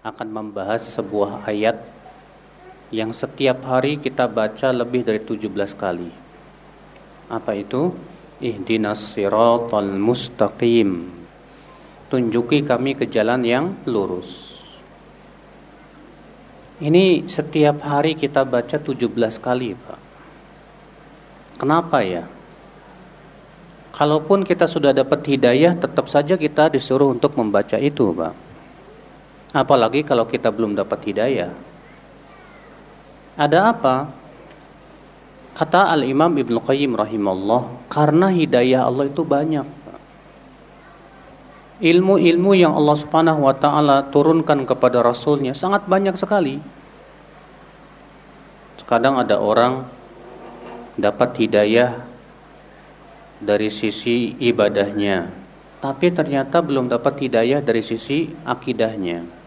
akan membahas sebuah ayat yang setiap hari kita baca lebih dari 17 kali. Apa itu? Ihdinas siratal mustaqim. Tunjuki kami ke jalan yang lurus. Ini setiap hari kita baca 17 kali, Pak. Kenapa ya? Kalaupun kita sudah dapat hidayah, tetap saja kita disuruh untuk membaca itu, Pak. Apalagi kalau kita belum dapat hidayah. Ada apa? Kata Al-Imam Ibn Qayyim rahimahullah, karena hidayah Allah itu banyak. Ilmu-ilmu yang Allah Subhanahu wa taala turunkan kepada rasulnya sangat banyak sekali. Kadang ada orang dapat hidayah dari sisi ibadahnya, tapi ternyata belum dapat hidayah dari sisi akidahnya.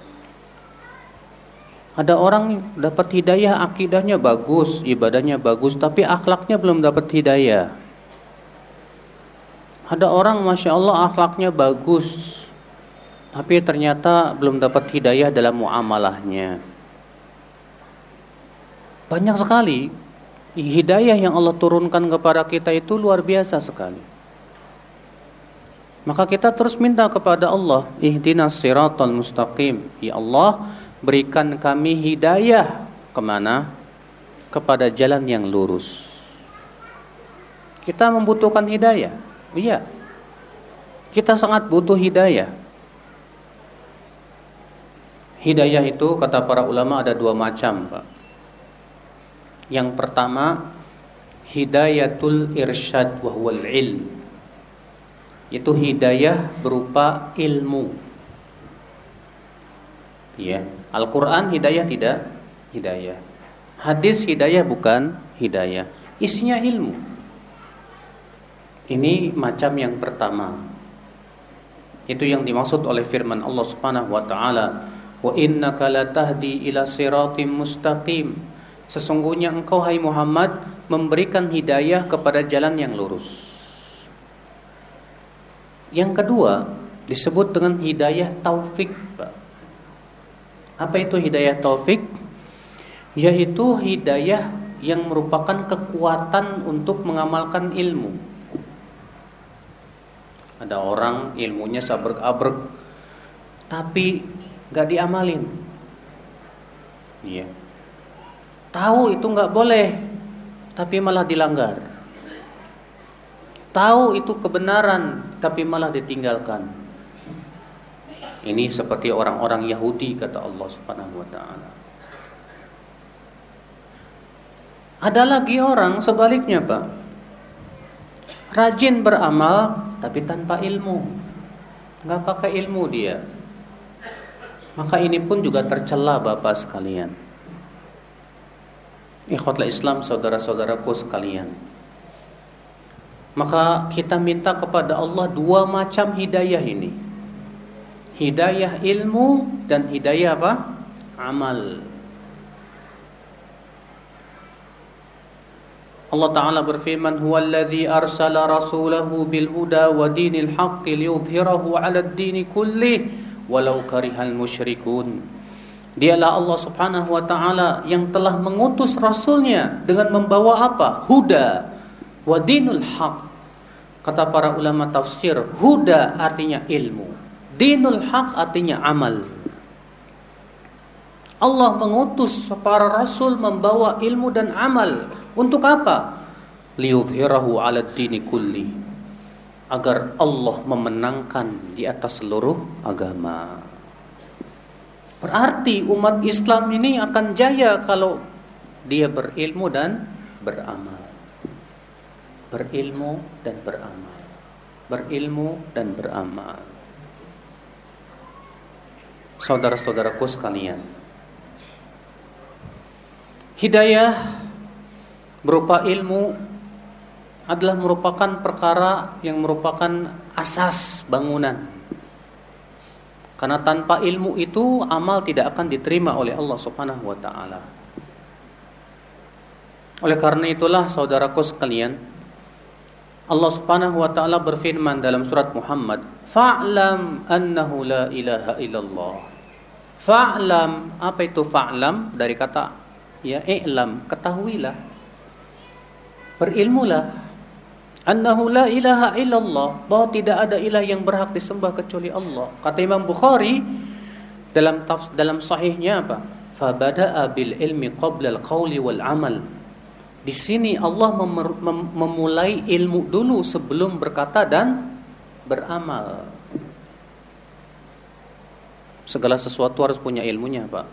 Ada orang dapat hidayah akidahnya bagus, ibadahnya bagus, tapi akhlaknya belum dapat hidayah. Ada orang masya Allah akhlaknya bagus, tapi ternyata belum dapat hidayah dalam muamalahnya. Banyak sekali hidayah yang Allah turunkan kepada kita itu luar biasa sekali. Maka kita terus minta kepada Allah, ihdinas siratal mustaqim. Ya Allah, berikan kami hidayah ke mana? Kepada jalan yang lurus. Kita membutuhkan hidayah. Iya. Kita sangat butuh hidayah. Hidayah itu kata para ulama ada dua macam, Pak. Yang pertama hidayatul irsyad wa huwal ilm. Itu hidayah berupa ilmu. Ya, Al-Qur'an hidayah tidak? Hidayah. Hadis hidayah bukan hidayah. Isinya ilmu. Ini macam yang pertama. Itu yang dimaksud oleh firman Allah Subhanahu wa taala, "Wa innaka latahdi ila siratim mustaqim." Sesungguhnya engkau hai Muhammad memberikan hidayah kepada jalan yang lurus. Yang kedua disebut dengan hidayah taufik. Apa itu hidayah taufik? Yaitu hidayah yang merupakan kekuatan untuk mengamalkan ilmu. Ada orang ilmunya sabrek-abrek tapi gak diamalin. Iya. Tahu itu nggak boleh, tapi malah dilanggar. Tahu itu kebenaran, tapi malah ditinggalkan. Ini seperti orang-orang Yahudi kata Allah Subhanahu wa taala. Ada lagi orang sebaliknya, Pak. Rajin beramal tapi tanpa ilmu. nggak pakai ilmu dia. Maka ini pun juga tercela Bapak sekalian. Ikhwatlah Islam saudara-saudaraku sekalian Maka kita minta kepada Allah dua macam hidayah ini Hidayah ilmu dan hidayah apa? Amal Allah Ta'ala berfirman Huwallazi arsala rasulahu bilhuda wa dinil haqqi liyudhhirahu ala ad-dini kulli walau karihal musyrikun Dialah Allah Subhanahu wa taala yang telah mengutus rasulnya dengan membawa apa? Huda wa dinul haq. Kata para ulama tafsir, huda artinya ilmu. Dinul haq artinya amal. Allah mengutus para rasul membawa ilmu dan amal. Untuk apa? Liyudhirahu ala dini kulli. Agar Allah memenangkan di atas seluruh agama. Berarti umat Islam ini akan jaya kalau dia berilmu dan beramal. Berilmu dan beramal. Berilmu dan beramal. Saudara-saudaraku sekalian. Hidayah berupa ilmu adalah merupakan perkara yang merupakan asas bangunan karena tanpa ilmu itu amal tidak akan diterima oleh Allah Subhanahu wa taala. Oleh karena itulah saudaraku sekalian, Allah Subhanahu wa taala berfirman dalam surat Muhammad, "Fa'lam annahu la ilaha illallah." Fa'lam, apa itu fa'lam? Dari kata ya i'lam, ketahuilah. Berilmulah. Annahu la ilaha illallah, bahwa tidak ada ilah yang berhak disembah kecuali Allah. Kata Imam Bukhari dalam dalam sahihnya apa? Fabada'a bil ilmi qabla al-qawli wal amal. Di sini Allah mem mem memulai ilmu dulu sebelum berkata dan beramal. Segala sesuatu harus punya ilmunya, Pak.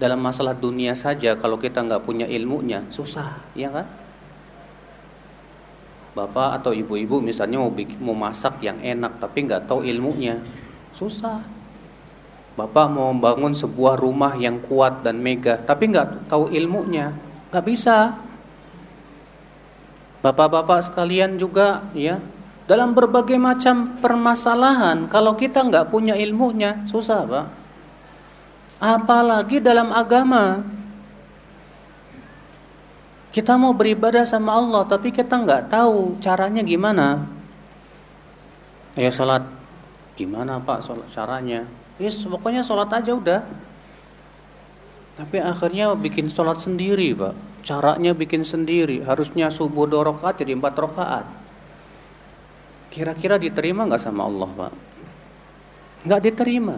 Dalam masalah dunia saja, kalau kita nggak punya ilmunya, susah, ya kan? Bapak atau ibu-ibu misalnya mau bikin, mau masak yang enak, tapi nggak tahu ilmunya, susah. Bapak mau membangun sebuah rumah yang kuat dan megah, tapi nggak tahu ilmunya, nggak bisa. Bapak-bapak sekalian juga, ya, dalam berbagai macam permasalahan kalau kita nggak punya ilmunya susah pak. Apalagi dalam agama. Kita mau beribadah sama Allah tapi kita nggak tahu caranya gimana. Ayo sholat. Gimana pak sholat caranya? Yes pokoknya sholat aja udah. Tapi akhirnya bikin sholat sendiri pak. Caranya bikin sendiri. Harusnya subuh dua rakaat jadi empat rakaat Kira-kira diterima nggak sama Allah, Pak? Nggak diterima.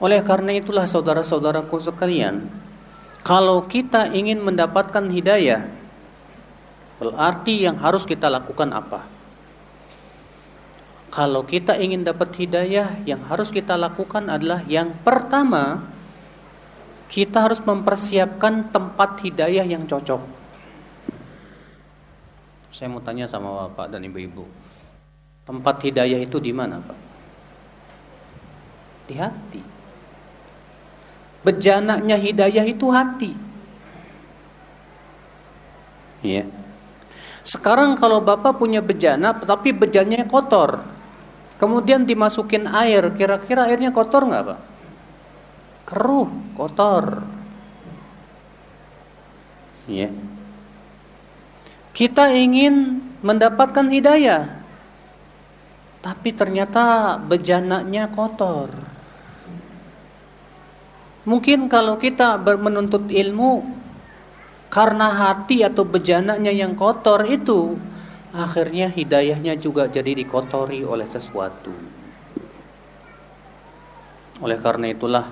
Oleh karena itulah saudara-saudaraku sekalian, kalau kita ingin mendapatkan hidayah, berarti yang harus kita lakukan apa? Kalau kita ingin dapat hidayah, yang harus kita lakukan adalah yang pertama, kita harus mempersiapkan tempat hidayah yang cocok. Saya mau tanya sama Bapak dan Ibu-ibu. Tempat hidayah itu di mana, Pak? Di hati. Bejanaknya hidayah itu hati. Iya. Sekarang kalau Bapak punya bejana tapi bejananya kotor. Kemudian dimasukin air, kira-kira airnya kotor nggak, Pak? Keruh, kotor. Iya. Kita ingin mendapatkan hidayah, tapi ternyata bejananya kotor. Mungkin kalau kita menuntut ilmu karena hati atau bejananya yang kotor itu, akhirnya hidayahnya juga jadi dikotori oleh sesuatu. Oleh karena itulah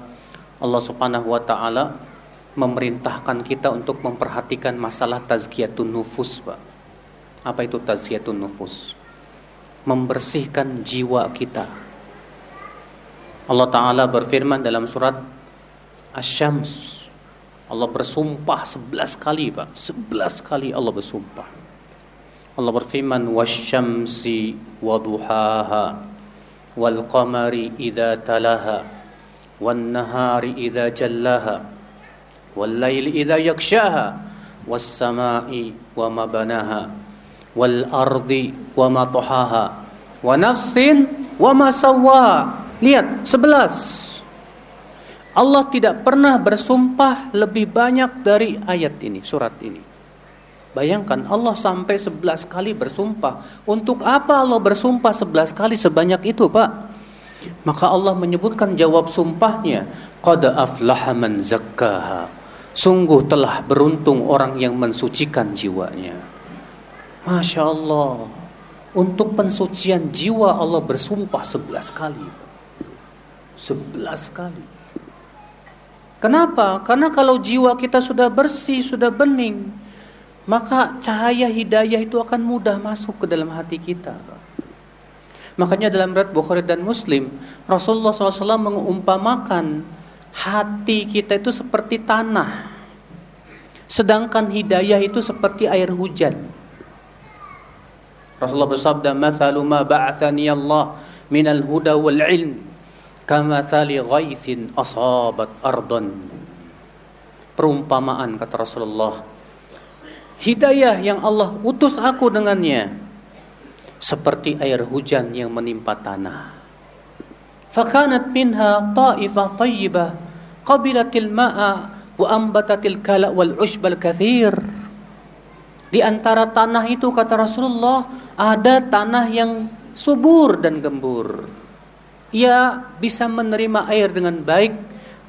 Allah Subhanahu wa taala memerintahkan kita untuk memperhatikan masalah tazkiyatun nufus, Pak. Apa itu tazkiyatun nufus? Membersihkan jiwa kita. Allah Ta'ala berfirman dalam surat Asy-Syams. Allah bersumpah sebelas kali, Pak. Sebelas kali Allah bersumpah. Allah berfirman, "Wasyamsi waduhaha wal qamari idza talaha wan nahari idza jallaha." والليل إذا يغشاها والسماء وما بناها والأرض وما طحاها ونفس وما سواها lihat sebelas Allah tidak pernah bersumpah lebih banyak dari ayat ini surat ini Bayangkan Allah sampai sebelas kali bersumpah Untuk apa Allah bersumpah sebelas kali sebanyak itu Pak Maka Allah menyebutkan jawab sumpahnya Qad aflaha man zakkaha Sungguh telah beruntung orang yang mensucikan jiwanya. Masya Allah. Untuk pensucian jiwa Allah bersumpah sebelas kali. Sebelas kali. Kenapa? Karena kalau jiwa kita sudah bersih, sudah bening, maka cahaya hidayah itu akan mudah masuk ke dalam hati kita. Makanya dalam berat Bukhari dan Muslim, Rasulullah SAW mengumpamakan hati kita itu seperti tanah. Sedangkan hidayah itu seperti air hujan. Rasulullah bersabda, "Mathalu ma ba'athani Allah minal huda wal ilm kamathali ghaithin asabat ardan." Perumpamaan kata Rasulullah, hidayah yang Allah utus aku dengannya seperti air hujan yang menimpa tanah. Fakanat minha ta'ifah tayyibah qabilatil ma'a wa ambatatil kala wal kathir. Di antara tanah itu kata Rasulullah ada tanah yang subur dan gembur. ia bisa menerima air dengan baik,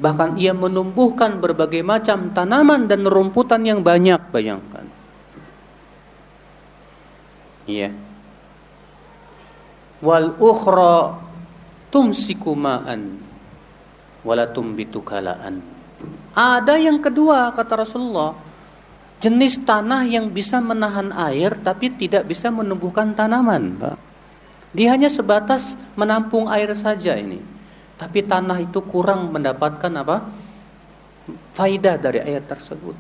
bahkan ia menumbuhkan berbagai macam tanaman dan rumputan yang banyak, bayangkan. Iya. Wal ukhra tumsiku ma'an wala tumbitu kalaan. Ada yang kedua kata Rasulullah, jenis tanah yang bisa menahan air tapi tidak bisa menumbuhkan tanaman, Pak. Dia hanya sebatas menampung air saja ini. Tapi tanah itu kurang mendapatkan apa? Faidah dari air tersebut.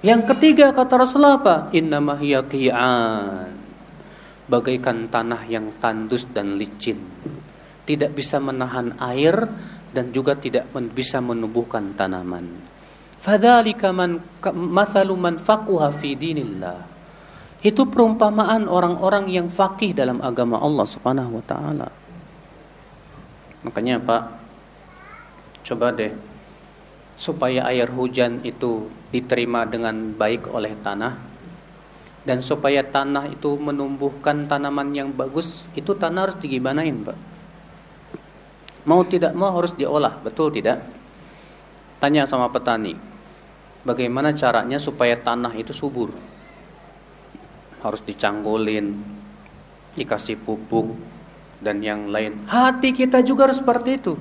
Yang ketiga kata Rasulullah apa? Innama hiya Bagaikan tanah yang tandus dan licin. Tidak bisa menahan air dan juga tidak bisa menumbuhkan tanaman. Fadzalika man mathalu man faquha fi dinillah. Itu perumpamaan orang-orang yang fakih dalam agama Allah Subhanahu wa taala. Makanya Pak, coba deh supaya air hujan itu diterima dengan baik oleh tanah dan supaya tanah itu menumbuhkan tanaman yang bagus, itu tanah harus digimanain, Pak? Mau tidak mau harus diolah, betul tidak? Tanya sama petani. Bagaimana caranya supaya tanah itu subur? harus dicanggulin, dikasih pupuk dan yang lain. Hati kita juga harus seperti itu.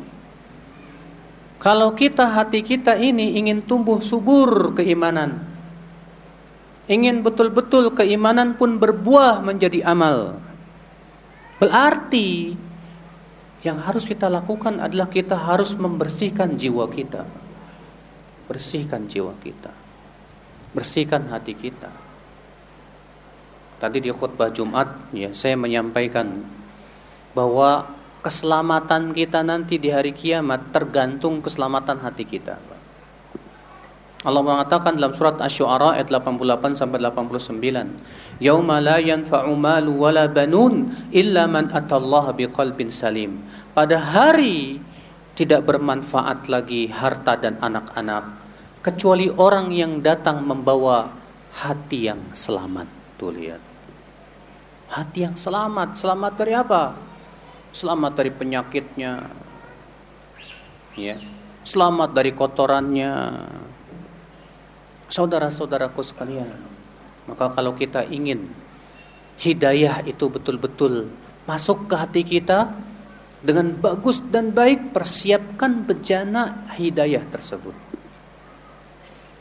Kalau kita hati kita ini ingin tumbuh subur keimanan, ingin betul-betul keimanan pun berbuah menjadi amal. Berarti yang harus kita lakukan adalah kita harus membersihkan jiwa kita. Bersihkan jiwa kita. Bersihkan hati kita. Tadi di khutbah Jumat ya saya menyampaikan bahwa keselamatan kita nanti di hari kiamat tergantung keselamatan hati kita. Allah mengatakan dalam surat Asy-Syu'ara ayat 88 sampai 89, "Yauma la yanfa'u malu wala banun illa man atallaha biqalbin salim." Pada hari tidak bermanfaat lagi harta dan anak-anak kecuali orang yang datang membawa hati yang selamat. Tuh lihat. Hati yang selamat. Selamat dari apa? Selamat dari penyakitnya. Ya. Selamat dari kotorannya. Saudara-saudaraku sekalian. Maka kalau kita ingin hidayah itu betul-betul masuk ke hati kita dengan bagus dan baik, persiapkan bejana hidayah tersebut.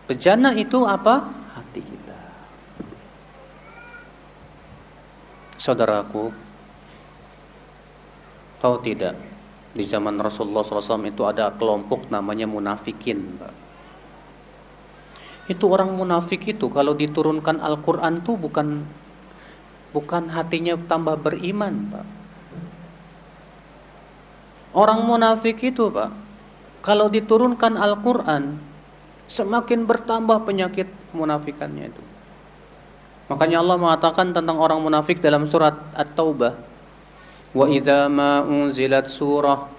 Bejana itu apa? Hati kita. Saudaraku, tahu tidak di zaman Rasulullah SAW itu ada kelompok namanya munafikin, Pak. Itu orang munafik itu kalau diturunkan Al-Quran tuh bukan bukan hatinya tambah beriman, Pak. Orang munafik itu, Pak, kalau diturunkan Al-Quran semakin bertambah penyakit munafikannya itu. Makanya Allah mengatakan tentang orang munafik dalam surat At-Taubah. Wa idza ma unzilat surah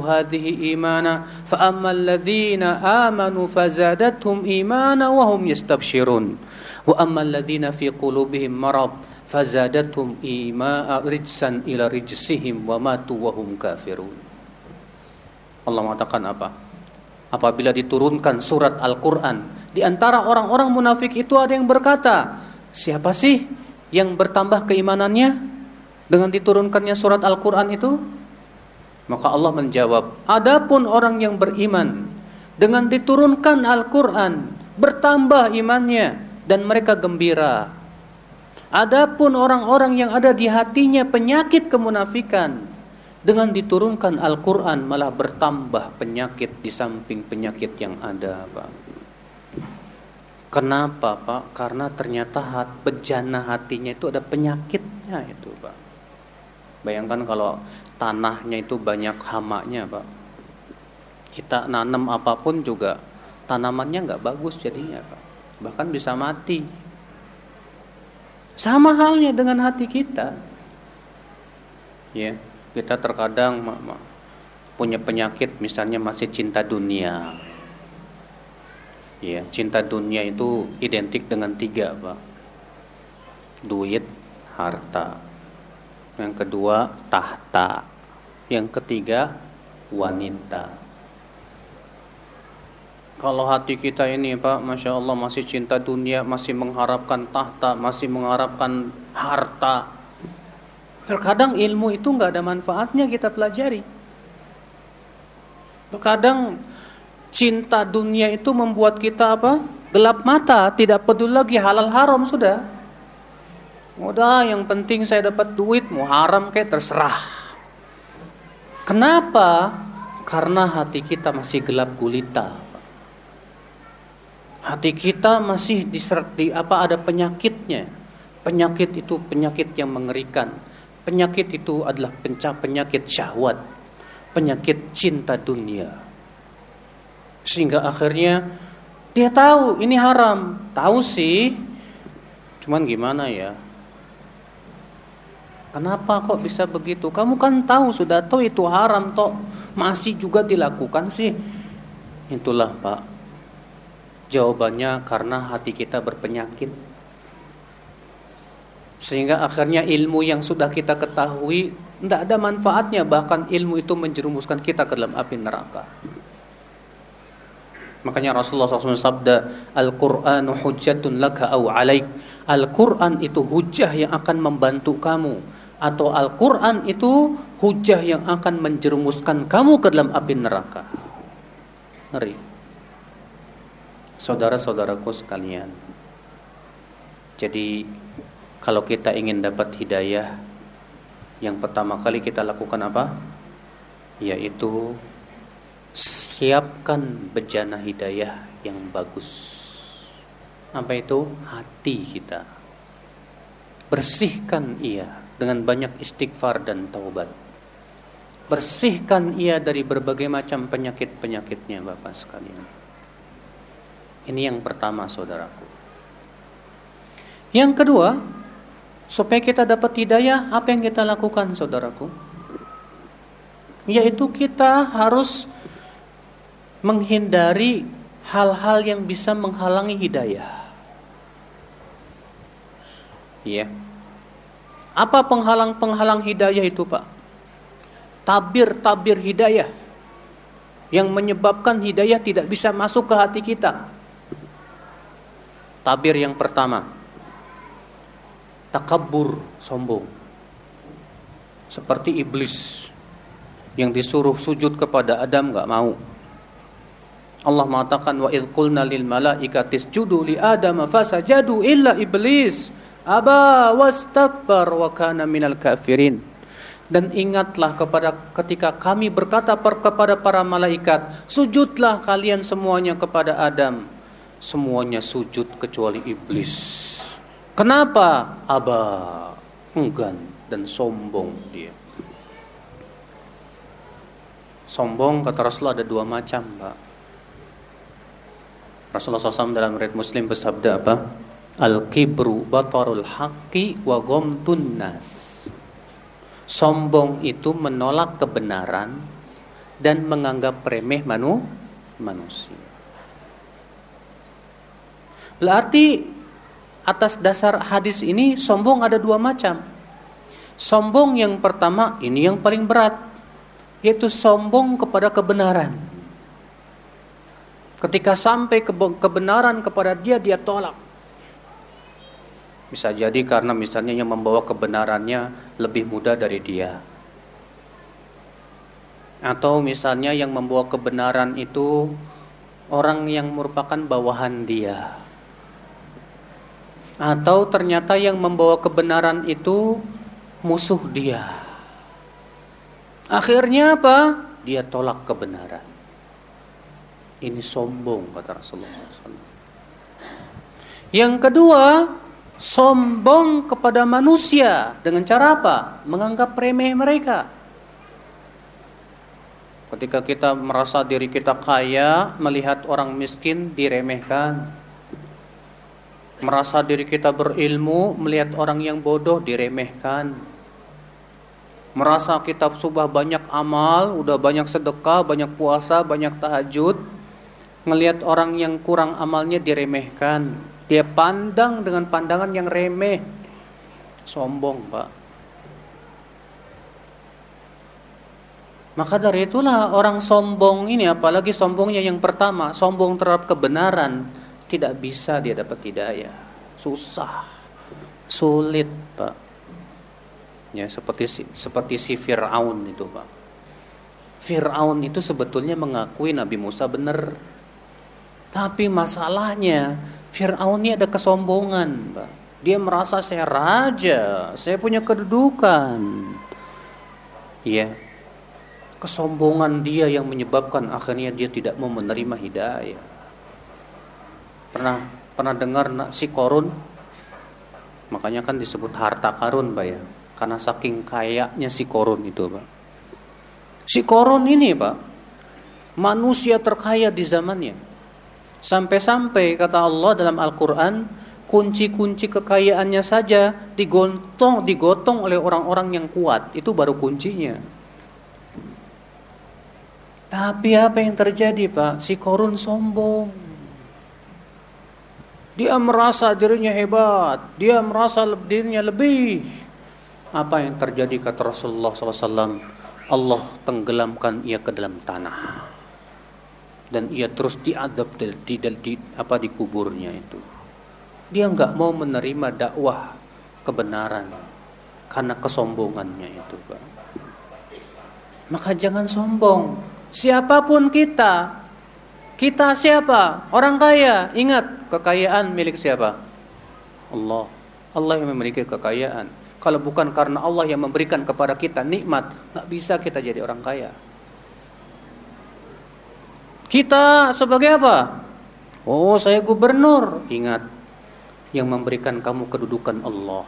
hadhihi imana fa ammal ladzina amanu fazadathum imana wa hum yastabshirun wa ammal ladzina fi qulubihim marad fazadathum imaa rijsan ila rijsihim wa matu wa hum kafirun. Allah mengatakan apa? apabila diturunkan surat Al-Quran. Di antara orang-orang munafik itu ada yang berkata, siapa sih yang bertambah keimanannya dengan diturunkannya surat Al-Quran itu? Maka Allah menjawab, adapun orang yang beriman dengan diturunkan Al-Quran, bertambah imannya dan mereka gembira. Adapun orang-orang yang ada di hatinya penyakit kemunafikan, dengan diturunkan Al-Quran malah bertambah penyakit di samping penyakit yang ada Pak. Kenapa Pak? Karena ternyata hat, bejana hatinya itu ada penyakitnya itu Pak. Bayangkan kalau tanahnya itu banyak hamanya Pak. Kita nanam apa pun juga tanamannya nggak bagus jadinya Pak. Bahkan bisa mati. Sama halnya dengan hati kita. Ya. Kita terkadang punya penyakit misalnya masih cinta dunia. Ya, cinta dunia itu identik dengan tiga, Pak. Duit, harta. Yang kedua, tahta. Yang ketiga, wanita. Kalau hati kita ini Pak, Masya Allah masih cinta dunia, masih mengharapkan tahta, masih mengharapkan harta. Terkadang ilmu itu nggak ada manfaatnya kita pelajari. Terkadang cinta dunia itu membuat kita apa? Gelap mata, tidak peduli lagi halal haram sudah. Udah, yang penting saya dapat duit, mau haram kayak terserah. Kenapa? Karena hati kita masih gelap gulita. Hati kita masih diseret di apa ada penyakitnya. Penyakit itu penyakit yang mengerikan. Penyakit itu adalah penyakit syahwat, penyakit cinta dunia. Sehingga akhirnya dia tahu ini haram, tahu sih. Cuman gimana ya? Kenapa kok bisa begitu? Kamu kan tahu sudah tahu itu haram toh, masih juga dilakukan sih. Itulah Pak Jawabannya karena hati kita berpenyakit. Sehingga akhirnya ilmu yang sudah kita ketahui tidak ada manfaatnya bahkan ilmu itu menjerumuskan kita ke dalam api neraka. Makanya Rasulullah SAW sabda Al-Qur'anu hujjatun laka au alaik. Al-Qur'an itu hujah yang akan membantu kamu atau Al-Qur'an itu hujah yang akan menjerumuskan kamu ke dalam api neraka. Ngeri saudara-saudaraku sekalian. Jadi kalau kita ingin dapat hidayah, yang pertama kali kita lakukan apa? Yaitu siapkan bejana hidayah yang bagus. Apa itu? Hati kita. Bersihkan ia dengan banyak istighfar dan taubat. Bersihkan ia dari berbagai macam penyakit-penyakitnya Bapak sekalian. Ini yang pertama saudaraku. Yang kedua, supaya kita dapat hidayah, apa yang kita lakukan saudaraku? Yaitu kita harus menghindari hal-hal yang bisa menghalangi hidayah. Iya. Apa penghalang-penghalang hidayah itu, Pak? Tabir-tabir hidayah yang menyebabkan hidayah tidak bisa masuk ke hati kita. Tabir yang pertama Takabur sombong Seperti iblis Yang disuruh sujud kepada Adam gak mau Allah mengatakan wa idh qulna lil malaikati isjudu li Adam fasajadu illa iblis aba wastakbar wa kana minal kafirin dan ingatlah kepada ketika kami berkata kepada para malaikat sujudlah kalian semuanya kepada Adam semuanya sujud kecuali iblis. Kenapa? Aba, enggan dan sombong dia. Sombong kata Rasulullah ada dua macam, Pak. Rasulullah SAW dalam riwayat Muslim bersabda apa? Al-kibru batarul haqqi wa ghamtun nas. Sombong itu menolak kebenaran dan menganggap remeh manu, manusia. Berarti atas dasar hadis ini sombong ada dua macam. Sombong yang pertama ini yang paling berat yaitu sombong kepada kebenaran. Ketika sampai kebenaran kepada dia dia tolak. Bisa jadi karena misalnya yang membawa kebenarannya lebih mudah dari dia. Atau misalnya yang membawa kebenaran itu orang yang merupakan bawahan dia atau ternyata yang membawa kebenaran itu musuh dia. Akhirnya apa? Dia tolak kebenaran. Ini sombong kata Rasulullah. Yang kedua, sombong kepada manusia dengan cara apa? Menganggap remeh mereka. Ketika kita merasa diri kita kaya, melihat orang miskin diremehkan merasa diri kita berilmu, melihat orang yang bodoh diremehkan. Merasa kita sudah banyak amal, udah banyak sedekah, banyak puasa, banyak tahajud, ngelihat orang yang kurang amalnya diremehkan. Dia pandang dengan pandangan yang remeh. Sombong, Pak. Maka dari itulah orang sombong ini apalagi sombongnya yang pertama, sombong terhadap kebenaran, tidak bisa dia dapat hidayah. Susah. Sulit, Pak. Ya, seperti seperti si Firaun itu, Pak. Firaun itu sebetulnya mengakui Nabi Musa benar. Tapi masalahnya Firaun ini ada kesombongan. Dia merasa saya raja, saya punya kedudukan. Iya. Kesombongan dia yang menyebabkan akhirnya dia tidak mau menerima hidayah. Pernah pernah dengar si korun? Makanya kan disebut harta karun, Pak ya. Karena saking kayaknya si korun itu, Pak. Si korun ini, Pak, manusia terkaya di zamannya. Sampai-sampai kata Allah dalam Al-Quran, kunci-kunci kekayaannya saja digotong digotong oleh orang-orang yang kuat. Itu baru kuncinya. Tapi apa yang terjadi pak? Si korun sombong. Dia merasa dirinya hebat. Dia merasa dirinya lebih. Apa yang terjadi kata Rasulullah SAW Allah tenggelamkan ia ke dalam tanah dan ia terus diadab di, di, di apa di kuburnya itu dia nggak mau menerima dakwah kebenaran karena kesombongannya itu, Pak. Maka jangan sombong. Siapa pun kita, kita siapa? Orang kaya. Ingat, kekayaan milik siapa? Allah. Allah yang memiliki kekayaan. Kalau bukan karena Allah yang memberikan kepada kita nikmat, nggak bisa kita jadi orang kaya. Kita sebagai apa? Oh, saya gubernur. Ingat, yang memberikan kamu kedudukan Allah.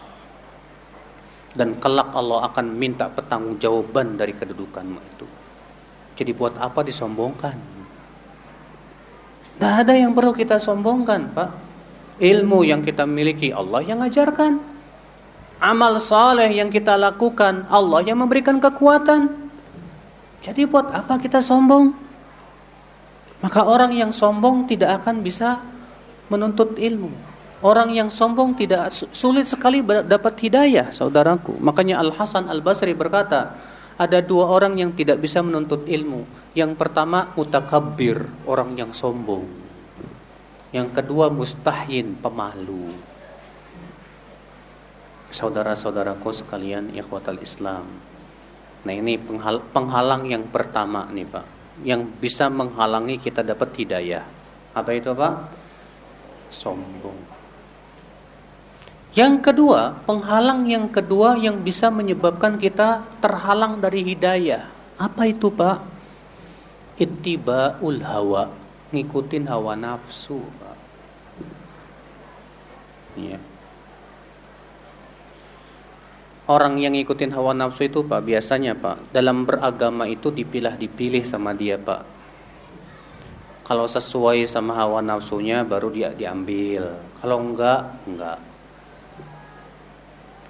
Dan kelak Allah akan minta pertanggungjawaban dari kedudukanmu itu. Jadi buat apa disombongkan? Tidak ada yang perlu kita sombongkan, Pak. Ilmu yang kita miliki Allah yang ajarkan. Amal saleh yang kita lakukan Allah yang memberikan kekuatan. Jadi buat apa kita sombong? Maka orang yang sombong tidak akan bisa menuntut ilmu. Orang yang sombong tidak sulit sekali dapat hidayah, saudaraku. Makanya Al Hasan Al Basri berkata, ada dua orang yang tidak bisa menuntut ilmu. Yang pertama mutakabbir, orang yang sombong. Yang kedua mustahin, pemalu. Saudara-saudaraku sekalian, ikhwatal Islam. Nah ini penghal penghalang yang pertama nih Pak, yang bisa menghalangi kita dapat hidayah. Apa itu Pak? Sombong. Yang kedua, penghalang yang kedua yang bisa menyebabkan kita terhalang dari hidayah. Apa itu, Pak? Ittiba'ul hawa, ngikutin hawa nafsu, Pak. Ya. Orang yang ngikutin hawa nafsu itu, Pak, biasanya, Pak, dalam beragama itu dipilah-dipilih sama dia, Pak. Kalau sesuai sama hawa nafsunya baru dia diambil. Kalau enggak, enggak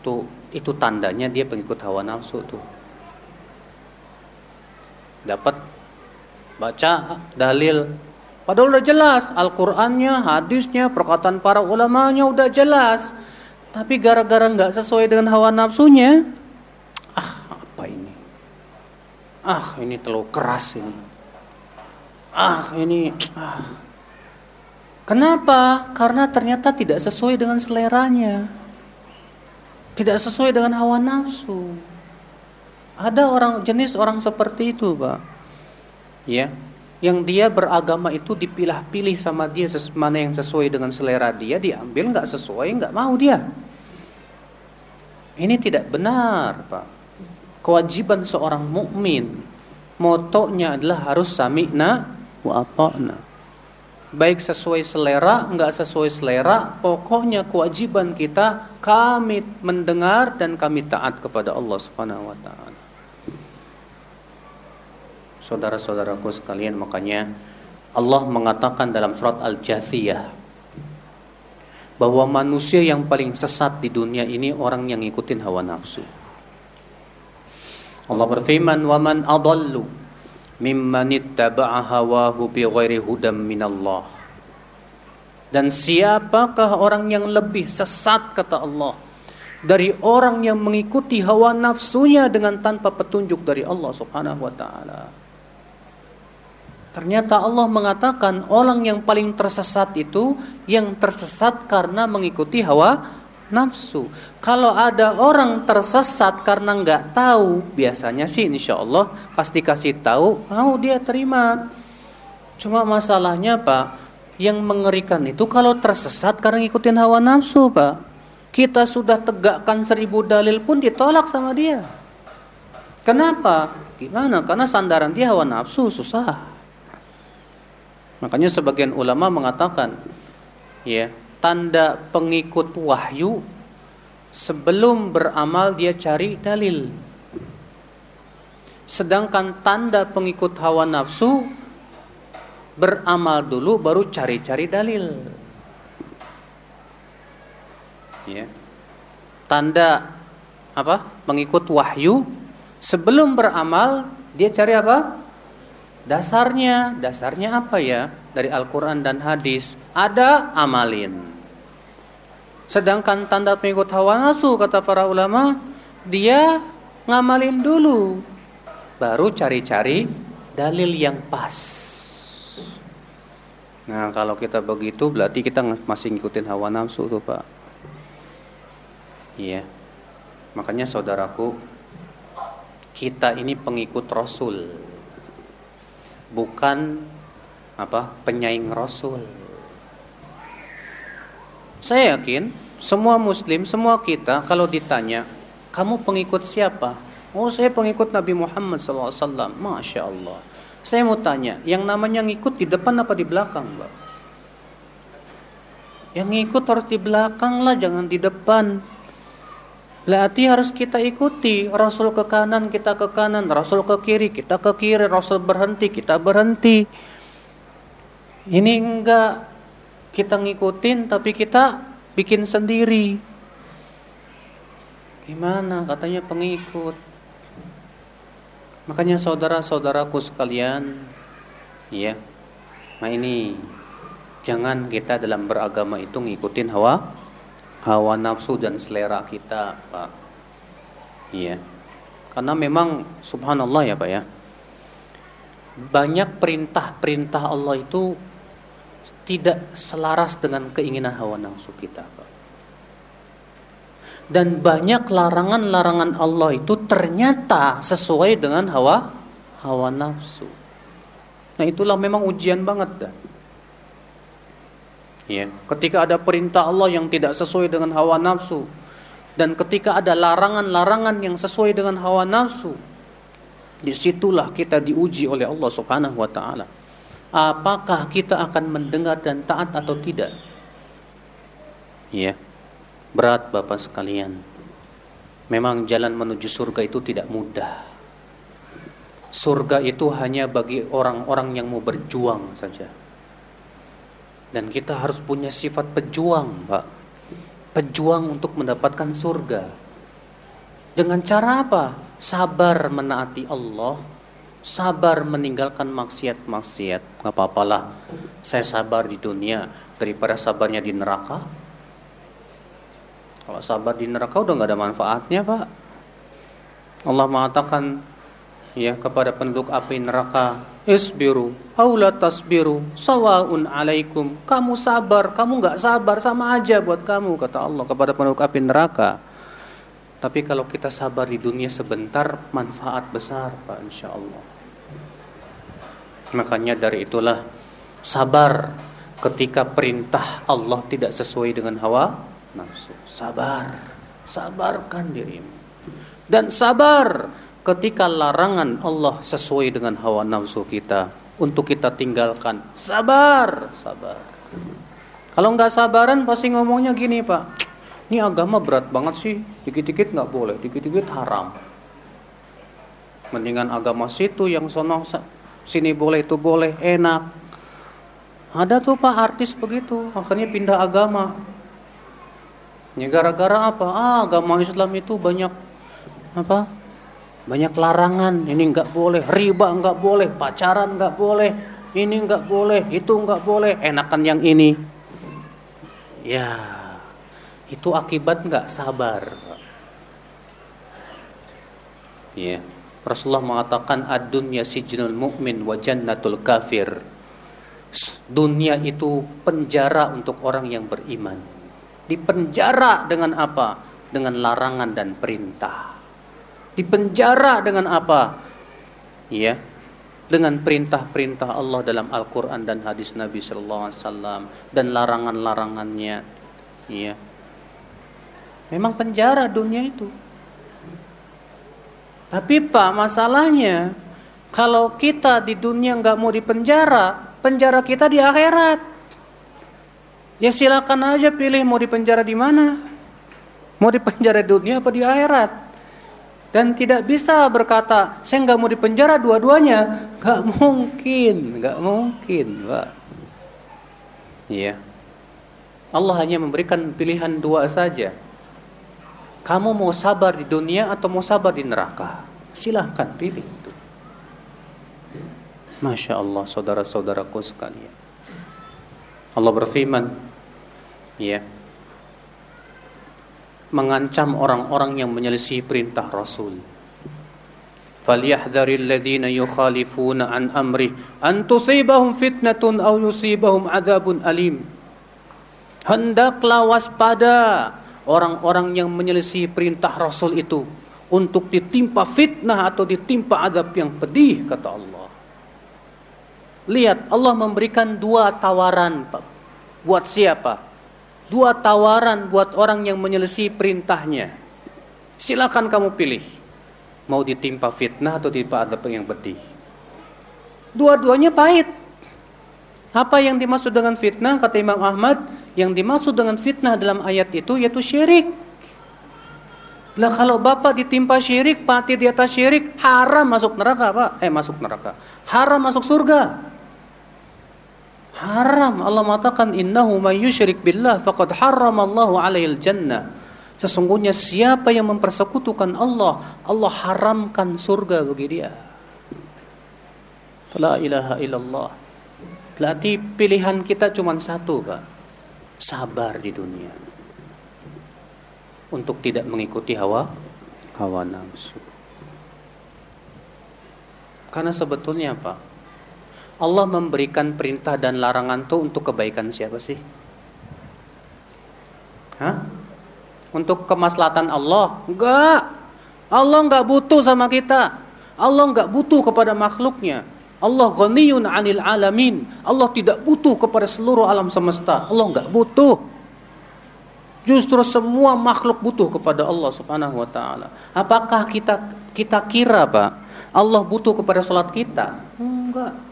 itu itu tandanya dia pengikut hawa nafsu tuh dapat baca dalil padahal udah jelas Al-Qur'annya hadisnya perkataan para ulamanya udah jelas tapi gara-gara nggak sesuai dengan hawa nafsunya ah apa ini? Ah ini terlalu keras ini. Ah ini ah. Kenapa? Karena ternyata tidak sesuai dengan seleranya. Tidak sesuai dengan hawa nafsu. Ada orang jenis orang seperti itu, Pak. Ya, yang dia beragama itu dipilah-pilih sama dia mana yang sesuai dengan selera dia diambil nggak sesuai nggak mau dia. Ini tidak benar, Pak. Kewajiban seorang mukmin motonya adalah harus sami'na wa ata'na baik sesuai selera, enggak sesuai selera, pokoknya kewajiban kita kami mendengar dan kami taat kepada Allah Subhanahu wa taala. Saudara-saudaraku sekalian, makanya Allah mengatakan dalam surat Al-Jathiyah bahwa manusia yang paling sesat di dunia ini orang yang ngikutin hawa nafsu. Allah berfirman, "Wa man adallu mimman ittaba'a hawahu bighairi hudam minallah. Dan siapakah orang yang lebih sesat kata Allah dari orang yang mengikuti hawa nafsunya dengan tanpa petunjuk dari Allah Subhanahu wa taala. Ternyata Allah mengatakan orang yang paling tersesat itu yang tersesat karena mengikuti hawa nafsu. Kalau ada orang tersesat karena nggak tahu, biasanya sih insya Allah pasti kasih tahu, mau dia terima. Cuma masalahnya Pak, yang mengerikan itu kalau tersesat karena ngikutin hawa nafsu Pak. Kita sudah tegakkan seribu dalil pun ditolak sama dia. Kenapa? Gimana? Karena sandaran dia hawa nafsu susah. Makanya sebagian ulama mengatakan, ya tanda pengikut wahyu sebelum beramal dia cari dalil. Sedangkan tanda pengikut hawa nafsu beramal dulu baru cari-cari dalil ya. Tanda apa? Mengikut wahyu sebelum beramal dia cari apa? Dasarnya, dasarnya apa ya? Dari Al-Qur'an dan hadis. Ada amalin. Sedangkan tanda pengikut hawa nafsu kata para ulama, dia ngamalin dulu baru cari-cari dalil yang pas. Nah, kalau kita begitu berarti kita masih ngikutin hawa nafsu tuh, Pak. Iya. Makanya saudaraku, kita ini pengikut Rasul. Bukan apa? penyaing Rasul. Saya yakin semua muslim, semua kita kalau ditanya, "Kamu pengikut siapa?" "Oh, saya pengikut Nabi Muhammad SAW." Masya Allah. Saya mau tanya, yang namanya ngikut di depan apa di belakang, Mbak? Yang ngikut harus di belakang lah, jangan di depan. Berarti harus kita ikuti. Rasul ke kanan kita ke kanan. Rasul ke kiri kita ke kiri. Rasul berhenti kita berhenti. Ini enggak. Kita ngikutin tapi kita bikin sendiri. Gimana? Katanya pengikut. Makanya saudara-saudaraku sekalian Ya Nah ini Jangan kita dalam beragama itu ngikutin hawa hawa nafsu dan selera kita, Pak. Iya. Karena memang subhanallah ya, Pak ya. Banyak perintah-perintah Allah itu tidak selaras dengan keinginan hawa nafsu kita, Pak. Dan banyak larangan-larangan Allah itu ternyata sesuai dengan hawa hawa nafsu. Nah, itulah memang ujian banget dah. Ya, ketika ada perintah Allah yang tidak sesuai dengan hawa nafsu dan ketika ada larangan-larangan yang sesuai dengan hawa nafsu, di situlah kita diuji oleh Allah Subhanahu wa taala. Apakah kita akan mendengar dan taat atau tidak? Ya. Berat Bapak sekalian. Memang jalan menuju surga itu tidak mudah. Surga itu hanya bagi orang-orang yang mau berjuang saja. Dan kita harus punya sifat pejuang, Pak. Pejuang untuk mendapatkan surga. Dengan cara apa? Sabar menaati Allah, sabar meninggalkan maksiat-maksiat. Gak apa-apalah. Saya sabar di dunia daripada sabarnya di neraka. Kalau sabar di neraka udah gak ada manfaatnya, Pak. Allah mengatakan ya kepada penduduk api neraka. Isbiru aula tasbiru sawaun alaikum. Kamu sabar kamu nggak sabar sama aja buat kamu kata Allah kepada penduduk api neraka. Tapi kalau kita sabar di dunia sebentar manfaat besar Pak insya Allah makanya dari itulah sabar ketika perintah Allah tidak sesuai dengan hawa nafsu. Sabar sabarkan dirimu. Dan sabar ketika larangan Allah sesuai dengan hawa nafsu kita untuk kita tinggalkan. Sabar sabar. Kalau nggak sabaran pasti ngomongnya gini pak. Ini agama berat banget sih. Dikit-dikit nggak boleh dikit-dikit haram. Mendingan agama situ yang sono sini boleh itu boleh enak. Ada tuh pak artis begitu akhirnya pindah agama. Ya gara-gara apa? Ah agama Islam itu banyak apa banyak larangan, ini nggak boleh, riba nggak boleh, pacaran nggak boleh, ini nggak boleh, itu nggak boleh, enakan yang ini. Ya, Itu akibat nggak sabar. Ya. Rasulullah mengatakan ad-dunya sijnul mu'min wa jannatul kafir. Dunia itu penjara untuk orang yang beriman. Dipenjara dengan apa? Dengan larangan dan perintah. Dipenjara dengan apa? Ya, dengan perintah-perintah Allah dalam Al-Quran dan hadis Nabi Sallallahu Alaihi Wasallam dan larangan-larangannya. Ya, memang penjara dunia itu. Tapi pak masalahnya kalau kita di dunia nggak mau dipenjara, penjara kita di akhirat. Ya silakan aja pilih mau dipenjara di mana. Mau dipenjara di dunia apa di akhirat. Dan tidak bisa berkata, saya nggak mau dipenjara dua-duanya. Nggak mungkin, nggak mungkin, Pak. Iya. Allah hanya memberikan pilihan dua saja. Kamu mau sabar di dunia atau mau sabar di neraka? Silahkan pilih itu. Masya Allah saudara-saudaraku sekalian. Allah berfirman, ya, mengancam orang-orang yang menyelisih perintah Rasul. فَلْيَحْذَرِ الَّذِينَ يُخَالِفُونَ عَنْ أَمْرِهِ أَنْ تُصِيبَهُمْ فِتْنَةٌ أَوْ يُصِيبَهُمْ عَذَابٌ أَلِيمٌ Hendaklah waspada orang-orang yang menyelisih perintah Rasul itu untuk ditimpa fitnah atau ditimpa adab yang pedih kata Allah. Lihat Allah memberikan dua tawaran buat siapa? Dua tawaran buat orang yang menyelisih perintahnya. Silakan kamu pilih. Mau ditimpa fitnah atau ditimpa adab yang pedih. Dua-duanya pahit. Apa yang dimaksud dengan fitnah kata Imam Ahmad? Yang dimaksud dengan fitnah dalam ayat itu yaitu syirik. Lah kalau bapak ditimpa syirik, mati di atas syirik, haram masuk neraka, Pak. Eh masuk neraka. Haram masuk surga. Haram. Allah mengatakan innahu may yusyrik billah faqad harramallahu alaihil jannah. Sesungguhnya siapa yang mempersekutukan Allah, Allah haramkan surga bagi dia. La ilaha illallah. Berarti pilihan kita cuma satu, Pak. Sabar di dunia. Untuk tidak mengikuti hawa hawa nafsu. Karena sebetulnya apa? Allah memberikan perintah dan larangan itu untuk kebaikan siapa sih? Hah? Untuk kemaslahatan Allah? Enggak. Allah enggak butuh sama kita. Allah enggak butuh kepada makhluknya. Allah ghaniyun 'anil alamin. Allah tidak butuh kepada seluruh alam semesta. Allah enggak butuh. Justru semua makhluk butuh kepada Allah Subhanahu wa taala. Apakah kita kita kira, Pak, Allah butuh kepada salat kita? Enggak.